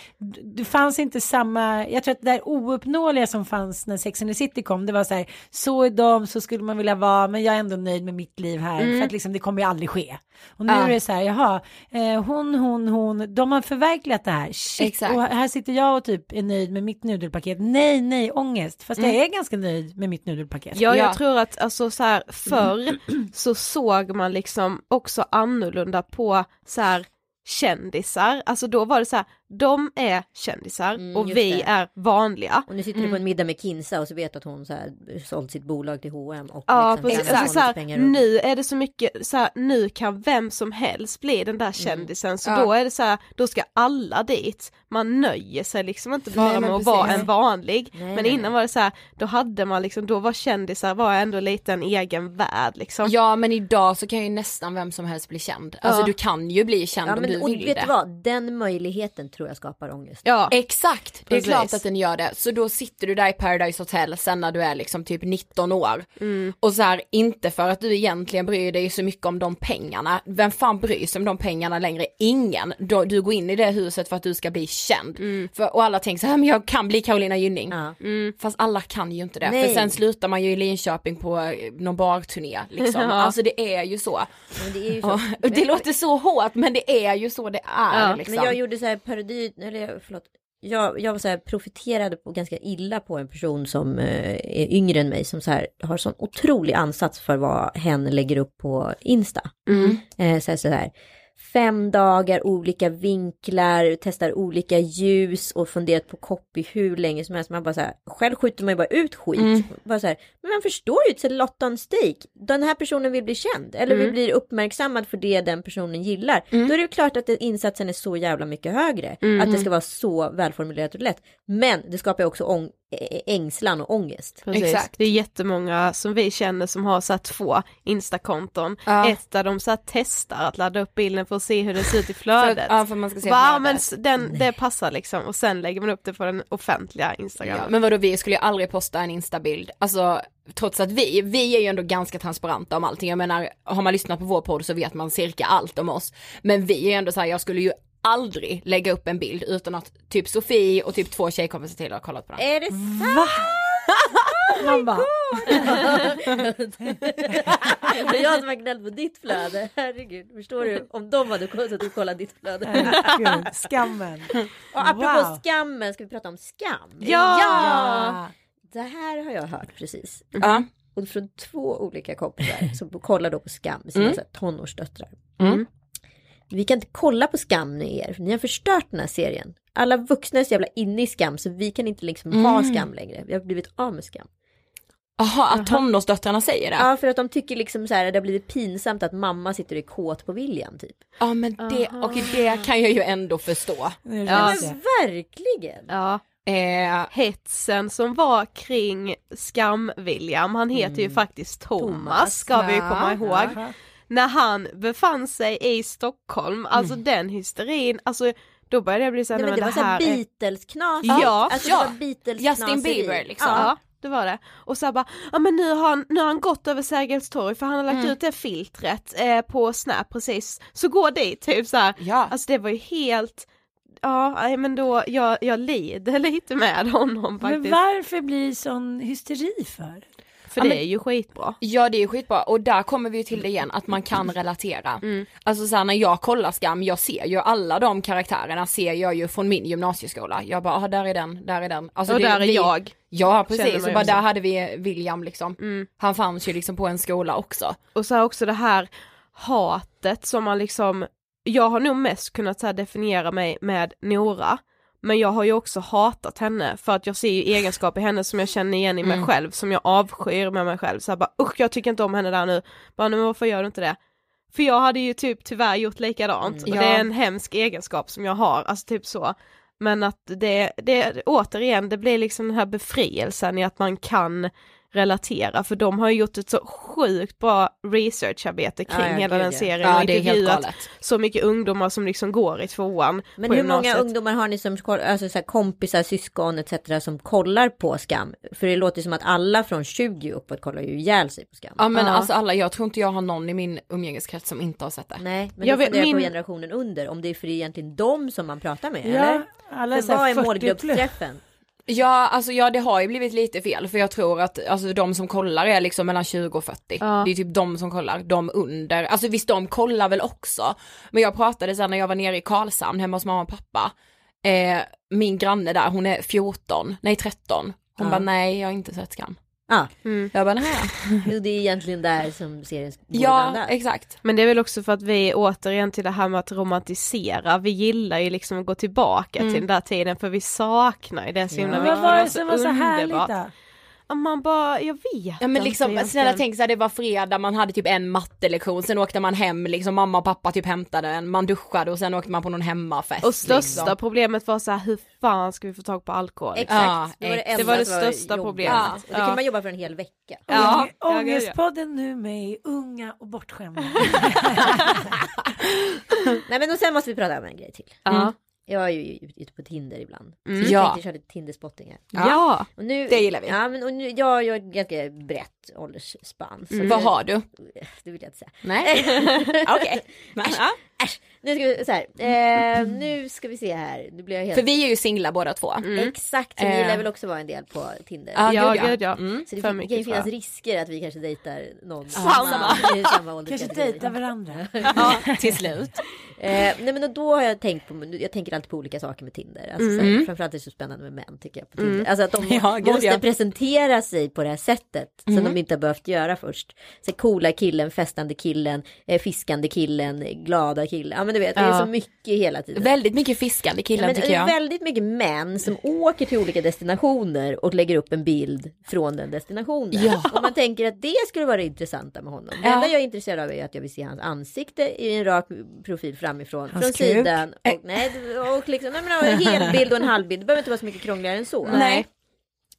S6: det fanns inte samma, jag tror att det där ouppnåeliga som fanns när Sex and the City kom, det var så här, så är de, så skulle man vilja vara, men jag är ändå nöjd med mitt liv här, för att liksom det kommer ju aldrig ske. Och nu
S4: Ja.
S6: är det så här, jaha, eh, hon, hon, hon, de har förverkligat det här, shit,
S4: Exakt.
S6: och här sitter jag och typ är nöjd med mitt nudelpaket, nej, nej, ångest, fast jag är ganska nöjd med mitt nudelpaket.
S5: Ja, jag
S4: Ja.
S5: tror att alltså så här förr så såg man liksom också annorlunda på så här kändisar, alltså då var det så här, de är kändisar
S7: Mm,
S5: och vi
S7: det.
S5: är vanliga.
S7: Och nu sitter du på en middag med Kinsa och så vet att hon så här, sålt sitt bolag till H&M och
S5: Ja,
S7: liksom
S5: precis. Alltså, så här,
S7: pengar och-
S5: nu är det så mycket, så här, nu kan vem som helst bli den där kändisen, så
S4: Ja.
S5: då är det så här, då ska alla dit. Man nöjer sig liksom inte bara
S4: Nej,
S5: med att vara en vanlig.
S7: Nej,
S5: men innan
S7: nej.
S5: var det så här, då hade man liksom, då var kändisar var ändå lite en egen värld liksom.
S4: Ja men idag så kan ju nästan vem som helst bli känd. Alltså
S5: Ja.
S4: du kan ju bli känd
S7: Ja,
S4: om
S7: men,
S4: du
S7: och
S4: vill
S7: vet
S4: det.
S7: du vad, den möjligheten tror jag skapar ångest.
S5: Ja,
S4: Exakt, det är
S5: Precis.
S4: klart att den gör det. Så då sitter du där i Paradise Hotel sen när du är liksom typ 19 år.
S5: Mm.
S4: Och så här, inte för att du egentligen bryr dig så mycket om de pengarna. Vem fan bryr sig om de pengarna längre? Ingen. Då, du går in i det huset för att du ska bli känd.
S5: Mm.
S4: För, och alla tänker så här, men jag kan bli Carolina Gynning.
S7: Ja.
S4: Fast alla kan ju inte det.
S7: Nej.
S4: För sen slutar man ju i Linköping på eh, någon barturné liksom. [LAUGHS]
S5: Ja.
S4: Alltså det är ju så.
S7: Men det är ju så. [LAUGHS]
S4: Det låter så hårt men det är ju så det är
S5: Ja,
S4: liksom.
S7: Men jag gjorde så här parodi, eller förlåt. Jag, jag var så här profiterade på ganska illa på en person som eh, är yngre än mig som så här har sån otrolig ansats för vad hen lägger upp på Insta.
S4: Mm.
S7: Eh, så, här, så här, fem dagar, olika vinklar, testar olika ljus och funderat på copy hur länge som helst. Man bara så här, själv skjuter man ju bara ut skit.
S4: Mm.
S7: Bara så här, men man förstår ju, it's a lot on stake. Den här personen vill bli känd eller
S4: Mm.
S7: vill bli uppmärksammad för det den personen gillar. Då är det ju klart att insatsen är så jävla mycket högre.
S4: Mm.
S7: Att det ska vara så välformulerat och lätt. Men det skapar ju också ång- ängslan och ångest.
S5: Precis.
S4: Exakt.
S5: Det är jättemånga som vi känner som har så två Instakonton.
S4: Ja.
S5: Ett där de så här testar att ladda upp bilden för att se hur det ser ut i [LAUGHS]
S4: För,
S5: flödet.
S4: att- ja, för man ska se
S5: Bara, men den, det passar liksom och sen lägger man upp det på den offentliga Instagram.
S4: Ja, men vadå vi skulle ju aldrig posta en instabild, alltså trots att vi, vi är ju ändå ganska transparenta om allting, jag menar har man lyssnat på vår podd så vet man cirka allt om oss. Men vi är ju ändå så här, jag skulle ju aldrig lägga upp en bild utan att typ Sofie och typ två tjejkompisar till har kollat på den.
S7: Är det sant? [LAUGHS]
S6: Man bara, [LAUGHS]
S7: jag som har gnällt på ditt flöde, herregud. Förstår du? Om de hade suttit och kollat ditt flöde.
S6: gud, skammen.
S7: Och apropå
S6: Wow.
S7: skammen, ska vi prata om skam?
S5: Ja!
S6: Ja.
S7: Det här har jag hört precis.
S4: Ja.
S7: Och från två olika kompisar som kollar då på skam med sina
S4: Mm.
S7: tonårsdöttrar.
S4: Mm.
S7: Vi kan inte kolla på skam med er, för ni har förstört den här serien. Alla vuxna är så jävla inne i skam så vi kan inte liksom ha
S4: Mm.
S7: skam längre. Vi har blivit av med skam.
S4: Jaha, att tonårsdöttrarna säger det?
S7: Ja för att de tycker liksom så här, det har blivit pinsamt att mamma sitter i kåt på William typ.
S4: Ja men det, och det kan jag ju ändå förstå.
S7: Ja men verkligen.
S5: Ja.
S4: Eh,
S5: Hetsen som var kring Skam-William, han heter ju faktiskt Thomas, ska vi ju komma ihåg. När han befann sig i Stockholm, alltså den hysterin, alltså då började jag bli såhär,
S7: Nej, men det var
S5: det här
S7: såhär
S5: är-
S7: Beatles-knas.
S5: Ja,
S7: alltså,
S4: ja.
S7: var Beatles
S4: Justin Bieber liksom.
S5: Ja, det var det. Och så bara, ja men nu har han, nu har han gått över Sergels torg för han har lagt
S4: Mm.
S5: ut det filtret eh, på Snap precis, så gå dit typ så här.
S4: Ja.
S5: Alltså det var ju helt, ja men då, jag, jag lider [LAUGHS] lite med honom
S6: Men
S5: faktiskt.
S6: varför blir sån hysteri för?
S5: För
S4: Ja,
S5: det
S4: men-
S5: är ju skitbra.
S4: Ja det är ju skitbra och där kommer vi ju till det igen att man kan relatera. Alltså såhär när jag kollar Skam, jag ser ju alla de karaktärerna ser jag ju från min gymnasieskola. Jag bara, ah, där är den, där är den. Alltså,
S5: och
S4: det-
S5: där är
S4: vi-
S5: jag.
S4: Ja precis, och bara där hade vi William liksom. Han fanns ju liksom på en skola också.
S5: Och så här också det här hatet som man liksom, jag har nog mest kunnat så definiera mig med Nora. Men jag har ju också hatat henne för att jag ser ju egenskaper i henne som jag känner igen i mig
S4: Mm.
S5: själv, som jag avskyr med mig själv. Så här bara usch jag tycker inte om henne där nu. Bara men varför gör du inte det? För jag hade ju typ tyvärr gjort likadant och
S4: Ja.
S5: det är en hemsk egenskap som jag har, alltså typ så. Men att det, det, återigen, det blir liksom den här befrielsen i att man kan relatera, för de har ju gjort ett så sjukt bra researcharbete kring
S7: Ja, ja,
S5: hela den serien
S4: Ja
S5: och
S4: det är helt galet.
S5: så mycket ungdomar som liksom går i tvåan
S7: Men
S5: på
S7: hur många
S5: gymnasiet.
S7: ungdomar har ni som alltså så här kompisar, syskon etc. som kollar på Skam? För det låter som att alla från 20 uppåt kollar ju ihjäl sig på Skam.
S4: Ja men
S5: Ja.
S4: alltså alla, jag tror inte jag har någon i min umgängeskrets som inte har sett det.
S7: Nej, men
S5: Jag vet,
S7: funderar på
S5: min-
S7: generationen under, om det är för egentligen dem som man pratar med,
S6: Ja,
S7: eller?
S6: alla
S7: För vad är
S6: 40 plus.
S7: målgruppsträffen?
S4: Ja alltså ja det har ju blivit lite fel för jag tror att alltså de som kollar är liksom mellan 20 och 40.
S5: Ja.
S4: Det är typ de som kollar, de under, alltså visst de kollar väl också. Men jag pratade sen när jag var nere i Karlshamn hemma hos mamma och pappa. Eh, min granne där hon är 14, nej 13. Hon
S7: Ja.
S4: bara nej jag har inte sett Skam.
S7: Ja,
S4: Jag bara nej. [LAUGHS]
S7: jo, det är egentligen där som serien går
S4: Ja exakt.
S2: Men det är väl också för att vi återigen till det här med att romantisera, vi gillar ju liksom att gå tillbaka
S4: Mm.
S2: till den där tiden för vi saknar ju det så himla
S6: Men
S2: mycket.
S6: vad var det som var så härligt
S2: underbart.
S6: då?
S2: Ja, Man bara, jag vet
S4: Ja men
S2: inte
S4: liksom
S2: egentligen.
S4: snälla tänk såhär det var fredag, man hade typ en mattelektion, sen åkte man hem liksom mamma och pappa typ hämtade en, man duschade och sen åkte man på någon hemmafest.
S2: Och största
S4: liksom.
S2: problemet var så här, hur fan ska vi få tag på alkohol?
S7: Exakt,
S4: Ja,
S7: det var det,
S2: det var det största
S7: jobbigt.
S2: problemet.
S7: Och det
S2: Ja.
S7: kan man jobba för en hel vecka.
S2: Ja, ja, ja, ja.
S6: Ångestpodden nu med unga och bortskämda. [LAUGHS]
S7: Nej men och sen måste vi prata om en grej till.
S2: Ja.
S7: Jag är ju ute på Tinder ibland.
S2: Mm.
S7: Så jag
S4: Ja.
S7: tänkte köra lite Tinderspotting här.
S2: Ja.
S7: Och nu,
S4: Det gillar vi.
S7: Ja men och nu, jag, ett ganska brett åldersspann.
S4: Mm. Vad har du?
S7: Det vill jag inte säga.
S4: Nej. [LAUGHS] Okej. [LAUGHS] Men, ja.
S7: Äsch, nu ska vi, så här, eh, nu ska vi se här. Nu blir jag helt...
S4: För vi är ju singlar båda två.
S7: Exakt, så ni
S4: Eh.
S7: lär väl också vara en del på Tinder.
S4: Ja,
S2: Ja,
S4: gud, ja. Mm.
S7: Så det kan ju finnas risker att vi kanske dejtar någon
S4: Samma.
S7: i samma
S6: Kanske
S7: ålderskategori.
S6: dejta varandra. [LAUGHS]
S4: Ja, till slut.
S7: Eh, nej men då har jag tänkt på, jag tänker alltid på olika saker med Tinder. Alltså, så här, framförallt är det så spännande med män tycker jag på Tinder. Alltså att de
S4: Mm. [LAUGHS] Ja, gud,
S7: måste
S4: ja.
S7: presentera sig på det här sättet. Som
S4: Mm.
S7: de inte har behövt göra först. Så coola killen, festande killen, eh, fiskande killen, glada killen. Ja men du vet, det är
S2: Ja.
S7: så mycket hela tiden.
S4: Väldigt mycket fiskande
S7: Ja,
S4: killen
S7: men
S4: tycker
S7: det är
S4: jag.
S7: väldigt mycket män som åker till olika destinationer och lägger upp en bild från den destinationen.
S4: Ja.
S7: Och man tänker att det skulle vara det intressanta med honom. Det
S4: Ja.
S7: enda jag är intresserad av är att jag vill se hans ansikte i en rak profil framifrån.
S6: Hans
S7: från
S6: kuk.
S7: sidan. Och, nej, och liksom, nej, men en helbild och en halvbild. Det behöver inte vara så mycket krångligare än så.
S4: Nej.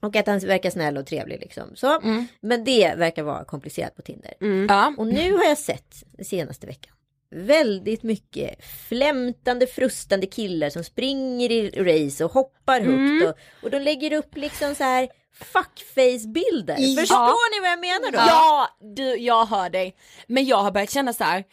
S7: Och att han verkar snäll och trevlig liksom. Så. Men det verkar vara komplicerat på Tinder.
S4: Ja.
S7: Och nu har jag sett senaste veckan väldigt mycket flämtande, frustande killar som springer i race och hoppar högt och, och de lägger upp liksom så här fuckface-bilder.
S4: Ja.
S7: Förstår ni vad jag menar då?
S4: Ja, du, jag hör dig. Men jag har börjat känna så här.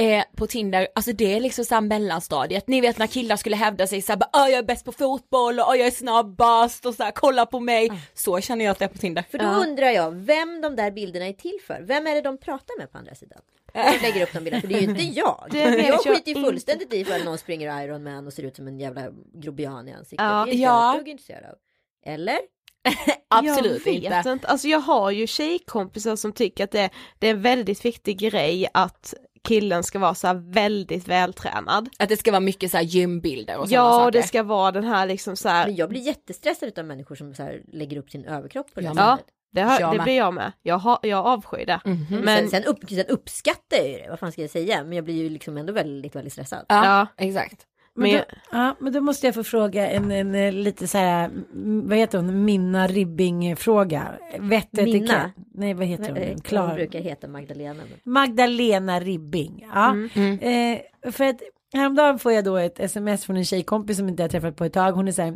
S4: Eh, på Tinder, alltså det är liksom såhär mellanstadiet, ni vet när killar skulle hävda sig såhär bara "Åh, jag är bäst på fotboll och "Åh, jag är snabbast och såhär kolla på mig. Så känner jag att det är på Tinder.
S7: För då undrar jag vem de där bilderna är till för. Vem är det de pratar med på andra sidan? De lägger upp de bilderna, för det är ju inte [LAUGHS] jag. Jag
S2: jag
S7: skiter ju fullständigt i ifall någon springer Iron Man och ser ut som en jävla grobian i ansiktet.
S2: Ja.
S7: Det är inte
S4: Ja.
S7: jag intresserad av. Eller? [LAUGHS]
S4: Absolut
S2: jag vet
S4: inte.
S2: inte. Alltså jag har ju tjejkompisar som tycker att det, det är en väldigt viktig grej att killen ska vara så här väldigt vältränad.
S4: Att det ska vara mycket såhär gymbilder och
S2: Ja,
S4: saker.
S2: och det ska vara den här liksom så här.
S7: Men jag blir jättestressad av människor som så här lägger upp sin överkropp på det
S4: Ja,
S7: här.
S5: Det, har,
S4: Jag
S5: det
S4: med.
S5: blir jag med. Jag, har, jag avskyr det.
S4: Mhm.
S5: Men
S7: Sen, sen, upp, sen uppskattar jag ju det, vad fan ska jag säga? Men jag blir ju liksom ändå väldigt, väldigt stressad.
S4: Ja,
S5: Ja.
S4: exakt.
S6: Men,
S5: Men
S6: då, ja, men då måste jag få fråga en, en, eh, lite så här, mm, vad heter hon, Minna Ribbing-fråga. Vett
S7: Minna?
S6: Nej, vad heter
S7: Eh,
S6: hon?
S7: Hon
S6: Klar.
S7: brukar heta Magdalena.
S6: Magdalena Ribbing. Ja.
S4: Mm.
S6: Eh, för att häromdagen får jag då ett sms från en tjejkompis som inte jag träffat på ett tag. Hon är så här,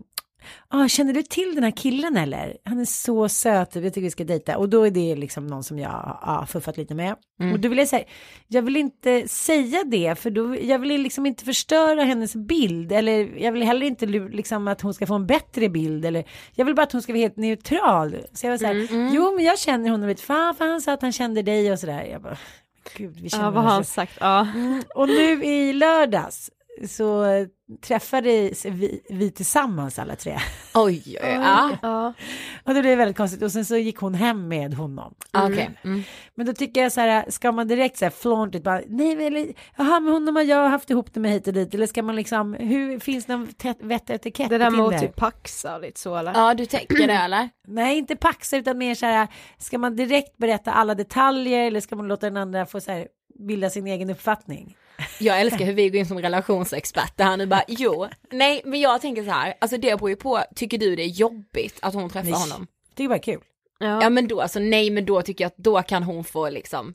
S6: ah, känner du till den här killen eller? Han är så söt, jag tycker vi ska dejta. Och då är det liksom någon som jag har fuffat lite med. Och då vill jag säga, jag vill inte säga det, för då, jag vill liksom inte förstöra hennes bild. Eller jag vill heller inte liksom att hon ska få en bättre bild. Eller, jag vill bara att hon ska vara helt neutral. Så jag var så här, jo men jag känner honom, vet fan, för han sa att han kände dig och sådär. Jag bara, gud vi känner
S5: ja, vad har han sagt? Ja.
S6: och nu i lördags så träffades vi, vi tillsammans alla tre.
S4: Oj, oj, oj. Ja,
S5: Ja.
S6: Och det blev väldigt konstigt och sen så gick hon hem med honom.
S4: okej. Mm.
S6: Men då tycker jag så här, ska man direkt så här flaunt it, bara, nej men eller, jaha men honom har jag haft ihop det med hit och dit, eller ska man liksom, hur, finns det någon vett etikett
S5: Det där med att typ paxa och lite så eller?
S4: Ja, du tänker det eller? [CLEARS THROAT]
S6: Nej, inte paxa utan mer så här, ska man direkt berätta alla detaljer eller ska man låta den andra få så här, bilda sin egen uppfattning?
S4: Jag älskar hur vi går in som relationsexperter här nu bara, jo, nej men jag tänker så här, alltså det beror ju på, tycker du det är jobbigt att hon träffar
S6: Nej.
S4: honom?
S6: Det är bara kul.
S5: Ja.
S4: Ja men då, alltså nej men då tycker jag att då kan hon få liksom,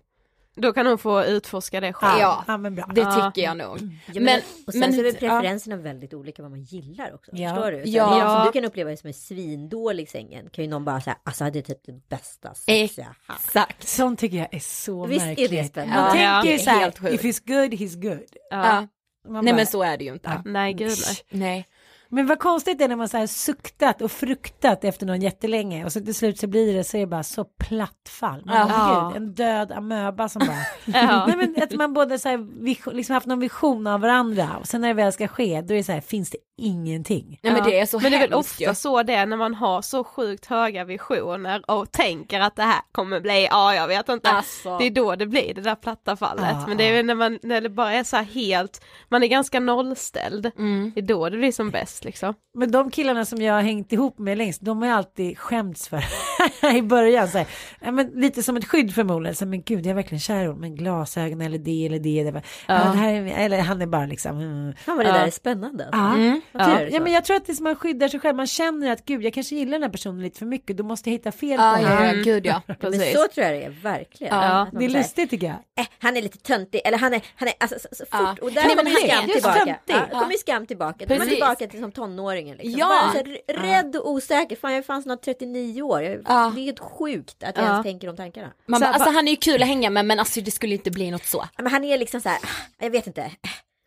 S5: Då kan hon få utforska det själv.
S4: Ja.
S6: ja men bra.
S4: det tycker jag nog.
S7: Ja, men,
S4: Men-
S7: och sen
S4: men-
S7: så är väl
S4: ja.
S7: preferenserna väldigt olika vad man gillar också.
S6: Ja.
S7: Förstår du? Så
S4: Ja.
S7: ja. Som
S5: Ja.
S7: du kan uppleva det som är svindålig sängen kan ju någon bara säga alltså det är typ det bästa sex jag har haft.
S4: Exakt.
S6: Sånt tycker jag är så
S7: Visst är
S6: märkligt.
S7: det spännande?
S6: Man
S5: Ja.
S6: tänker så här, if he's good, he's good.
S4: Ja.
S6: Man
S4: Nej
S6: bara-
S4: men så är det ju inte.
S5: Nej gud nej.
S4: Nej.
S6: Men vad konstigt det är när man så här suktat och fruktat efter någon jättelänge och så till slut så blir det så är det bara så platt fall.
S5: Ja.
S6: Gud, en död amöba som bara... [LAUGHS]
S5: Ja.
S6: Nej, men att man både så här, liksom haft någon vision av varandra och sen när det väl ska ske då är det så här, finns det ingenting.
S4: Nej men det är så
S5: Men det är väl ofta
S4: ju.
S5: så det är när man har så sjukt höga visioner och tänker att det här kommer bli, ja jag vet inte.
S4: Alltså.
S5: Det är då det blir det där platta fallet.
S6: Ja,
S5: Men det är väl när, man, när det bara är så här helt, man är ganska nollställd.
S4: Mm.
S5: Det är då det blir som bäst liksom.
S6: Men de killarna som jag har hängt ihop med längst, de har jag alltid skämts för [LAUGHS] i början. Så här, ja, men lite som ett skydd förmodligen. Så, här, men gud, jag är verkligen kär i honom. Men glasögon eller det eller det. det var, ja. det här är, eller han är bara liksom... Mm.
S7: Fan vad det där är spännande. Alltså.
S6: Ja.
S4: Mm.
S7: Är
S6: Ja. ja, men jag tror att det är som man skyddar sig själv. Man känner att gud, jag kanske gillar den här personen lite för mycket. Då måste jag hitta fel på
S4: Ja,
S6: honom.
S4: ja, ja, gud ja. [LAUGHS]
S7: Men
S5: Precis.
S7: så tror jag det är, verkligen.
S4: Ja,
S6: Det är lustigt tycker jag.
S7: eh, han är lite töntig, eller han är, han är alltså, så, så fort,
S4: Ja.
S7: och där
S4: men
S7: kommer ju
S4: han
S7: skam
S4: just
S7: tillbaka.
S6: töntig.
S7: Ja, kommer ju skam tillbaka, då är man
S4: Precis.
S7: tillbaka till som tonåringen liksom.
S4: Ja.
S7: Bara så här, rädd och osäker, fan jag är fan snart 39 år, jag,
S4: Ja.
S7: det är helt sjukt att jag
S5: Ja.
S7: ens tänker de tankarna.
S4: Man
S5: Så
S4: bara, alltså han är ju kul att hänga med men alltså det skulle inte bli något så.
S7: Men han är liksom så här, jag vet inte,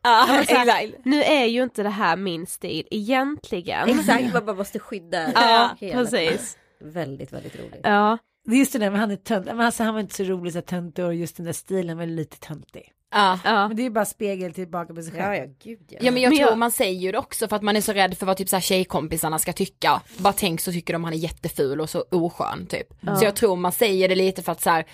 S4: Ja, [LAUGHS] exakt.
S5: Nu är ju inte det här min stil egentligen.
S7: exakt, man bara måste skydda
S5: Ja,
S7: hela-
S5: precis.
S7: Väldigt, väldigt roligt.
S5: Ja.
S6: Det är just det där med han är tönt. Men alltså, han var inte så rolig så töntig och just den där stilen var lite töntig.
S4: Ja.
S5: Ja.
S6: Men det är ju bara spegel tillbaka på sig själv.
S7: Ja, ja, gud ja.
S4: Ja men jag
S5: Men
S4: tror
S5: jag-
S4: man säger ju det också för att man är så rädd för vad typ så här tjejkompisarna ska tycka. Bara tänk så tycker de han är jätteful och så oskön typ. Så jag tror man säger det lite för att så här,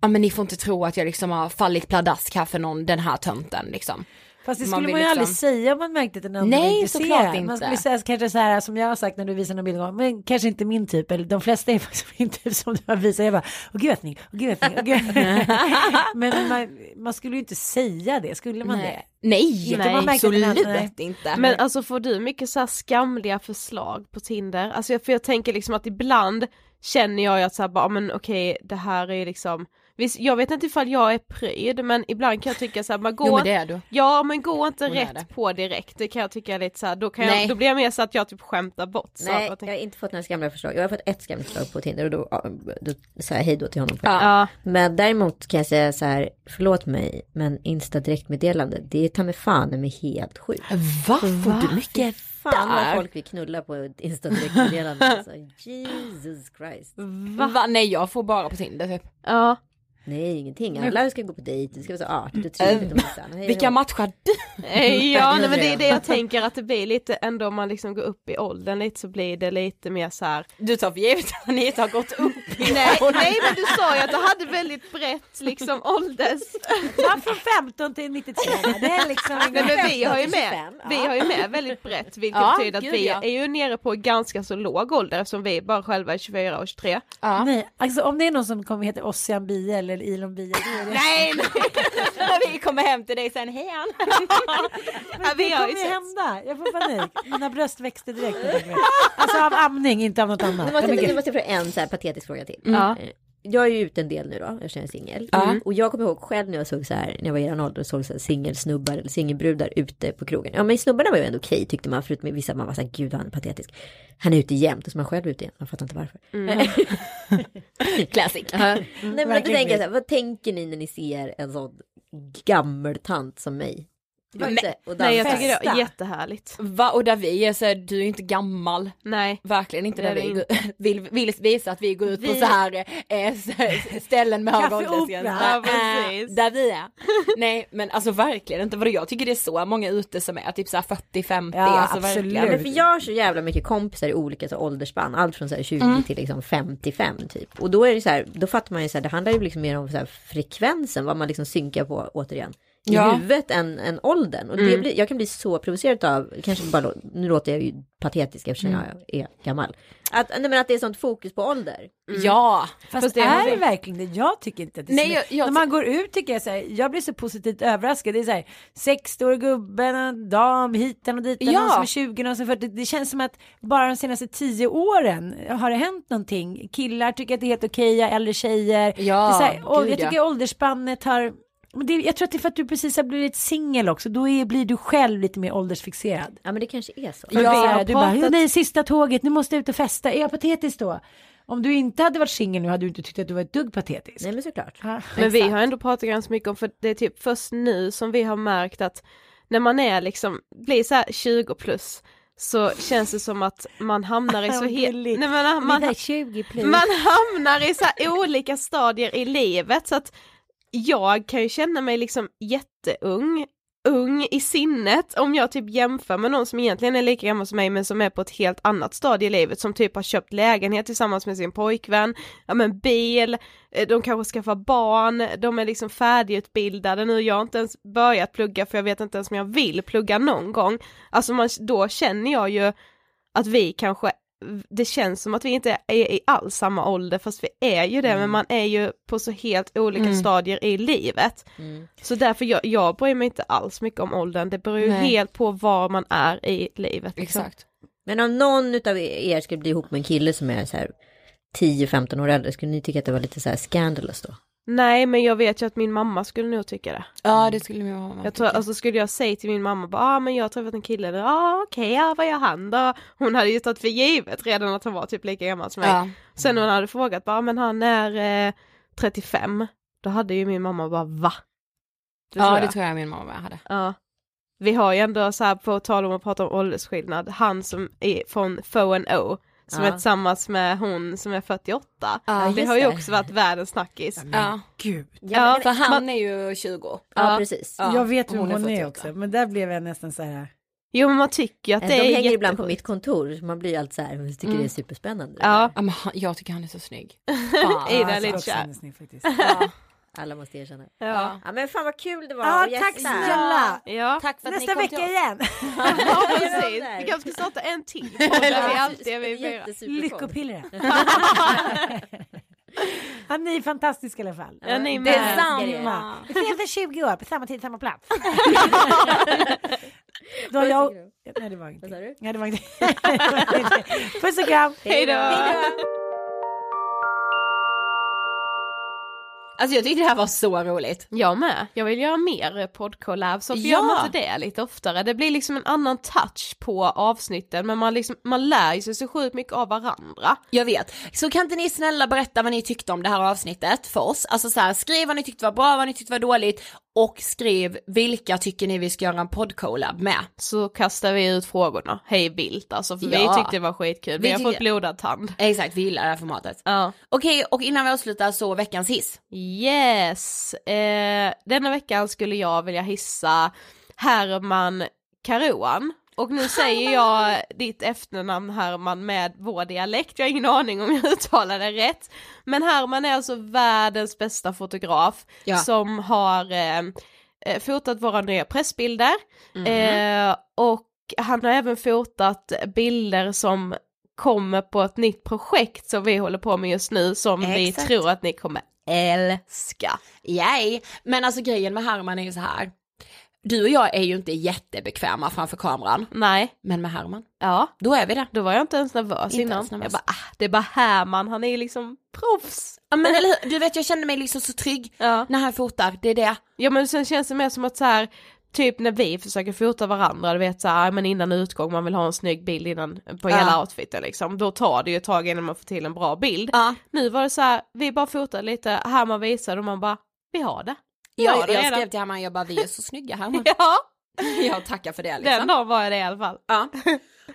S4: ja men ni får inte tro att jag liksom har fallit pladask här för någon, den här tönten liksom.
S6: Fast det
S4: Man
S6: skulle
S4: vill
S6: man ju
S4: liksom-
S6: aldrig säga om man märkte att den andra
S4: Nej, såklart inte.
S6: Man skulle säga kanske så här som jag har sagt när du visar någon bild, men kanske inte min typ, eller de flesta är [LAUGHS] faktiskt min typ som du har visat. Jag bara, åh gud snygg, åh gud snygg, åh gud. [LAUGHS] Men man, man skulle ju inte säga det, skulle man det?
S4: Nej,
S6: Inte man att den andra-
S4: absolut inte.
S5: Men alltså får du mycket så här skamliga förslag på Tinder? Alltså jag, för jag tänker liksom att ibland känner jag ju att så här bara, men okej det här är liksom Visst, jag vet inte ifall jag är pryd men ibland kan jag tycka så här, man går
S4: Jo men det är du.
S5: Ja men gå inte rätt
S4: det.
S5: på direkt, det kan jag tycka är lite så här, då, kan
S4: Nej.
S5: jag, då blir jag mer så att jag typ skämtar bort
S7: Nej, jag har inte fått några skamliga förslag. Jag har fått ett skamligt förslag på Tinder och då, då sa jag hej då till honom.
S5: Ja.
S7: Men däremot kan jag säga så här, förlåt mig, men Insta direktmeddelande, det är ta mig fan med helt sjukt.
S4: Va? Får du mycket
S7: Fan vad folk vill knulla på Insta direktmeddelande. Alltså, Jesus Christ.
S4: Va? Nej jag får bara på Tinder typ.
S5: Ja.
S7: Nej, ingenting. Alla ska gå på dejt, det ska vara så artigt och trevligt och massa.
S5: Vilka matchar du? Eh, Ja, nej, men det är det jag tänker att det blir lite ändå om man liksom går upp i åldern lite så blir det lite mer så här.
S9: Du tar för givet att Anita har gått upp i [LAUGHS]
S5: Nej, nej men du sa ju att du hade väldigt brett liksom ålders...
S6: Ja, från 15 till 93. Det är liksom
S5: Nej, men vi har ju
S7: 25,
S5: med, vi har ju med väldigt brett vilket
S9: Ja,
S5: betyder att
S9: gud,
S5: vi
S9: ja.
S5: är ju nere på ganska så låg ålder eftersom vi bara själva är 24 och 23.
S9: Ja.
S6: Nej, alltså om det är någon som kommer heta Ossian Bie eller Då är det...
S9: Nej, [LAUGHS] nej. [LAUGHS] Vi kommer hem till dig sen, hej Ann. [LAUGHS]
S5: Har
S6: kommer
S5: ju
S6: hända. Jag får panik. Mina bröst växte direkt. Alltså av amning, inte av något annat.
S7: Nu måste, nu måste jag fråga en så här patetisk fråga till.
S5: Ja.
S7: Jag är ju ute en del nu då, eftersom jag är singel. Mm. Och jag kommer ihåg själv när jag såg så här, när jag var i er ålder och såg så här singelsnubbar eller singelbrudar ute på krogen. Ja men snubbarna var ju ändå okej tyckte man, förutom vissa man var så här, gud han är patetisk. Han är ute jämt och så är man själv ute igen, man fattar inte varför. [LAUGHS]
S9: Classic.
S7: Ja. Nej men då tänker jag så här, vad tänker ni när ni ser en sån gammeltant som mig? Ute och
S5: Nej jag tycker det är jättehärligt.
S9: Va? Och där vi är så här, du är inte gammal.
S5: Nej.
S9: Verkligen inte där
S5: är
S9: vi [LAUGHS] vill, vill visa att vi går ut på
S5: Vi-
S9: så här s- ställen med hög åldersgräns.
S6: Opera.
S5: Ja, precis.
S9: Eh, Där vi är. [LAUGHS] Nej men alltså verkligen inte, vadå jag tycker det är så många ute som är typ så här 40-50.
S6: Ja,
S9: alltså,
S6: absolut.
S9: verkligen.
S7: Men för jag har så jävla mycket kompisar i olika så åldersspann, allt från så här 20 till liksom 55 typ. Och då är det så här, då fattar man ju så här, det handlar ju liksom mer om så här frekvensen, vad man liksom synkar på återigen. I
S9: Ja.
S7: huvudet än, än åldern. Och det blir, jag kan bli så provocerad av, kanske bara, nu låter jag ju patetisk eftersom jag är gammal. Att, nej, men att det är sånt fokus på ålder.
S9: Ja.
S6: Fast,
S5: Fast det
S6: är det verkligen det? Jag tycker inte att det är
S9: Nej, jag- jag
S6: När man går ut tycker jag så här, jag blir så positivt överraskad. Det är så här, 60-årig gubben, en dam, hitan och ditan,
S9: Ja.
S6: någon som är 20, någon som är 40. Det känns som att bara de senaste 10 åren har det hänt någonting. Killar tycker att det är helt okej, äldre tjejer.
S9: Ja,
S6: det är så här, och
S9: gud,
S6: jag tycker
S9: ja.
S6: åldersspannet har det, jag tror att det är för att du precis har blivit singel också, då är, blir du själv lite mer åldersfixerad.
S7: Ja men det kanske är så.
S6: Ja,
S5: har
S6: du bara,
S5: pratat-
S6: "Ja, nej sista tåget, nu måste jag ut och festa. Är jag patetisk då? Om du inte hade varit singel nu hade du inte tyckt att du var ett dugg patetisk.
S7: Nej men såklart.
S6: Ja.
S5: Men vi har ändå pratat ganska mycket om, för det är typ först nu som vi har märkt att när man är liksom, blir så här 20 plus så känns det som att man hamnar i [LAUGHS] så helt,
S6: Gulligt.
S5: nej men man,
S6: Ni är 20 plus.
S5: man hamnar i så här olika stadier i livet så att jag kan ju känna mig liksom jätteung, ung i sinnet om jag typ jämför med någon som egentligen är lika gammal som mig men som är på ett helt annat stadie i livet som typ har köpt lägenhet tillsammans med sin pojkvän, ja men bil, eh, de kanske skaffar barn, de är liksom färdigutbildade nu, jag har inte ens börjat plugga för jag vet inte ens om jag vill plugga någon gång. Alltså man, då känner jag ju att vi kanske det känns som att vi inte är i alls samma ålder fast vi är ju det men man är ju på så helt olika stadier i livet. Så därför jag, jag bryr mig inte alls mycket om åldern, det beror ju helt på var man är i livet. Liksom.
S9: Exakt.
S7: Men om någon utav er skulle bli ihop med en kille som är så här 10-15 år äldre, skulle ni tycka att det var lite så här scandalous då?
S5: Nej men jag vet ju att min mamma skulle nog tycka det.
S9: Ja det skulle jag ha.
S5: Jag tror, alltså skulle jag säga till min mamma bara, ah, men jag har träffat en kille, ja ah, okej, ja vad gör han då? Hon hade ju tagit för givet redan att han var typ lika gammal som mig.
S9: Ja.
S5: Sen när hon hade frågat, bara, men han är eh, 35, då hade ju min mamma bara, va? Det
S9: ja det
S5: jag.
S9: tror jag min mamma hade.
S5: Ja. Vi har ju ändå så här på tal om att prata om åldersskillnad, han som är från Fo O som
S7: Ja.
S5: är tillsammans med hon som är 48.
S9: Ja,
S5: det har ju
S7: det.
S5: också varit världens snackis.
S9: Ja.
S6: Gud.
S5: Ja,
S9: För han
S5: man-
S9: är ju 20.
S7: Ja,
S5: Ja.
S7: precis.
S9: Ja,
S6: jag vet hur
S9: hon
S6: hon,
S9: är
S6: är
S9: 48.
S6: också, men där blev jag nästan så här.
S5: Jo men man tycker ju att
S7: De
S5: det är
S7: hänger ibland på mitt kontor, så man blir allt så här, jag tycker det är superspännande.
S5: Ja,
S9: Ja, men han, jag tycker han är så snygg. [LAUGHS]
S5: Ida är lite [LAUGHS] kär.
S7: Alla måste erkänna.
S5: Ja.
S7: Ja men fan vad kul det var
S6: Ja,
S7: att
S6: tack snälla.
S5: Ja,
S9: Tack för att
S6: Nästa
S9: ni kom
S6: vecka
S9: till
S6: igen. [LAUGHS] [LAUGHS]
S5: ja precis. Vi kanske ska starta en till. [LAUGHS]
S6: Lyckopillret. ja, ni är fantastiska i alla fall.
S5: Ja, ni med.
S9: Detsamma.
S6: Vi ses om 20 år på samma tid, samma plats. Då jag... Nej, det var inte.
S7: Vad sa du?
S6: Nej, det var inte. Puss och kram.
S5: Hej då!
S9: Alltså jag tyckte det här var så roligt.
S5: Jag med. Jag vill göra mer poddcollabs så för
S9: Ja.
S5: gör man inte det lite oftare? Det blir liksom en annan touch på avsnitten men man, liksom, man lär sig så sjukt mycket av varandra.
S9: Jag vet. Så kan inte ni snälla berätta vad ni tyckte om det här avsnittet för oss? Alltså så här, skriv vad ni tyckte var bra, vad ni tyckte var dåligt
S4: och skriv vilka tycker ni vi ska göra en poddcollab med.
S5: Så kastar vi ut frågorna, hej vilt alltså, för
S4: Ja.
S5: vi tyckte det var skitkul. Vi,
S4: Vi
S5: har fått blodad tand.
S4: Exakt, vi gillar det här formatet.
S5: Ja.
S4: Okej, och innan vi avslutar så veckans hiss.
S5: Yes! Eh, denna veckan skulle jag vilja hissa Herman Karoan. Och nu [LAUGHS] säger jag ditt efternamn Herman med vår dialekt, jag har ingen aning om jag [LAUGHS] uttalar det rätt. Men Herman är alltså världens bästa fotograf
S4: Ja.
S5: som har eh, eh, fotat våra nya pressbilder.
S4: Mhm.
S5: Eh, och han har även fotat bilder som kommer på ett nytt projekt som vi håller på med just nu som vi
S4: Exakt.
S5: tror att ni kommer älska.
S4: Yay! Men alltså grejen med Herman är ju så här. Du och jag är ju inte jättebekväma framför kameran.
S5: Nej.
S4: Men med Herman,
S5: Ja,
S4: då är vi det.
S5: då var jag inte ens nervös
S4: Inte
S5: innan.
S4: ens nervös.
S5: Jag bara, ah, det är bara Herman, han är ju liksom proffs.
S4: Ja men eller hur, du vet jag kände mig liksom så trygg
S5: Ja.
S4: när han fotar, det är det.
S5: ja men sen känns det mer som att så här, typ när vi försöker fota varandra, du vet så här, men innan utgång, man vill ha en snygg bild innan på
S4: Ja.
S5: hela outfiten liksom, då tar det ju ett tag innan man får till en bra bild.
S4: Ja.
S5: Nu var det så här, vi bara fotade lite, Herman visade och man bara, vi har det. Har
S4: Jag,
S5: det
S4: jag skrev till Herman, jag bara vi är så snygga Herman. [LAUGHS]
S5: Ja,
S4: jag tackar för det liksom.
S5: den dagen var jag det i alla fall.
S4: Ja.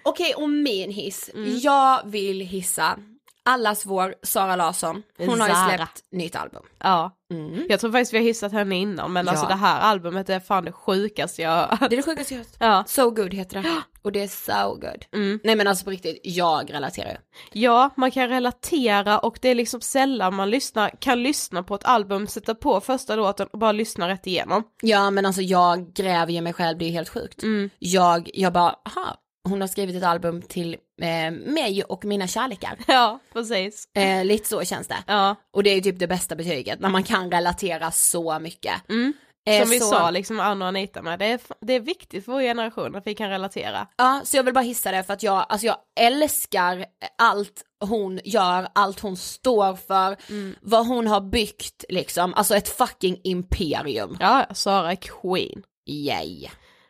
S4: Okej, och min hiss. Jag vill hissa allas vår Sara Larsson. Hon har ju
S5: Zara.
S4: släppt nytt album.
S5: Ja,
S4: Mm.
S5: jag tror faktiskt vi har hissat henne innan men
S4: Ja.
S5: alltså det här albumet är fan det sjukaste jag
S4: Det är det sjukaste jag hört.
S5: Ja.
S4: So good heter det. [GASPS] Och det är so good.
S5: Mm.
S4: Nej men alltså på riktigt, jag relaterar ju.
S5: Ja, man kan relatera och det är liksom sällan man lyssnar, kan lyssna på ett album, sätta på första låten och bara lyssna rätt igenom.
S4: Ja men alltså jag gräver ju mig själv, det är helt sjukt.
S5: Mm.
S4: Jag, jag bara, aha, hon har skrivit ett album till eh, mig och mina kärlekar. [LAUGHS]
S5: Ja, precis.
S4: Eh, lite så känns det.
S5: Ja,
S4: Och det är ju typ det bästa betyget, när man kan relatera så mycket.
S5: mm.
S4: Eh,
S5: som vi
S4: så-
S5: sa liksom Anna och Anita med, det är, det är viktigt för vår generation att vi kan relatera.
S4: Ja, så jag vill bara hissa det för att jag, alltså jag älskar allt hon gör, allt hon står för,
S5: Mm.
S4: vad hon har byggt liksom, alltså ett fucking imperium.
S5: Ja, Sara är queen.
S4: Yay.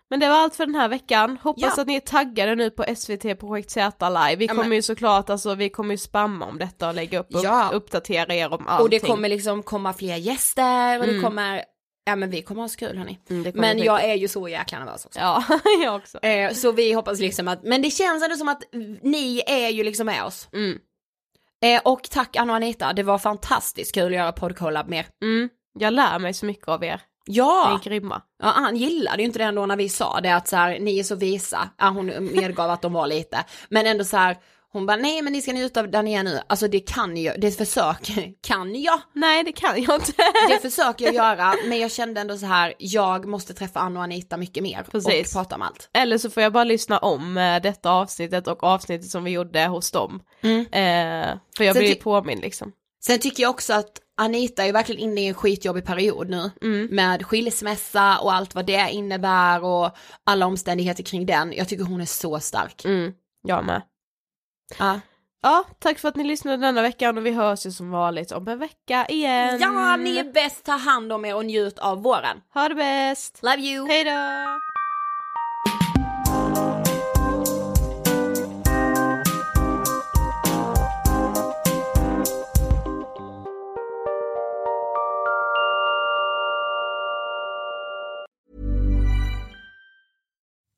S5: Men det var allt för den här veckan. Hoppas
S4: Ja.
S5: att ni är taggade nu på SVT Projekt Z live. Vi
S4: Ja,
S5: kommer
S4: men-
S5: ju såklart, alltså vi kommer ju spamma om detta och lägga upp,
S4: Ja.
S5: upp uppdatera er om allting.
S4: Och det kommer liksom komma fler gäster och det
S5: Mm.
S4: kommer, ja men vi kommer ha så kul hörni.
S5: Mm,
S4: Men jag är ju så jäkla nervös också.
S5: Ja, [LAUGHS] jag också.
S4: Eh, så vi hoppas liksom att, men det känns ändå som att ni är ju liksom med oss.
S5: Mm.
S4: Eh, och tack Anna och Anita, det var fantastiskt kul att göra poddcollab med er.
S5: Mm. Jag lär mig så mycket av er. Ni
S4: Ja!
S5: är grymma.
S4: Ja, han gillade ju inte det ändå när vi sa det att så här, ni är så visa. Ja, hon medgav att de var lite. Men ändå så här, hon bara nej men ni ska njuta av där ni är nu. Alltså det kan jag, det försöker, [LAUGHS] kan jag?
S5: Nej, det kan jag inte.
S4: Det försöker jag göra, men jag kände ändå så här, jag måste träffa Anna och Anita mycket mer
S5: Precis.
S4: och prata om allt.
S5: Eller så får jag bara lyssna om eh, detta avsnittet och avsnittet som vi gjorde hos dem.
S4: Mm.
S5: Eh, för jag
S4: Sen
S5: blir ju påmind liksom.
S4: Sen tycker jag också att Anita är verkligen inne i en skitjobbig period nu
S5: Mm.
S4: med skilsmässa och allt vad det innebär och alla omständigheter kring den. Jag tycker hon är så stark.
S5: Mm. Jag med.
S4: Ja.
S5: Ja, tack för att ni lyssnade denna veckan och vi hörs ju som vanligt om en vecka igen.
S4: ja, ni är bäst, ta hand om er och njut av våren.
S5: Ha det bäst!
S4: Love you!
S5: Hej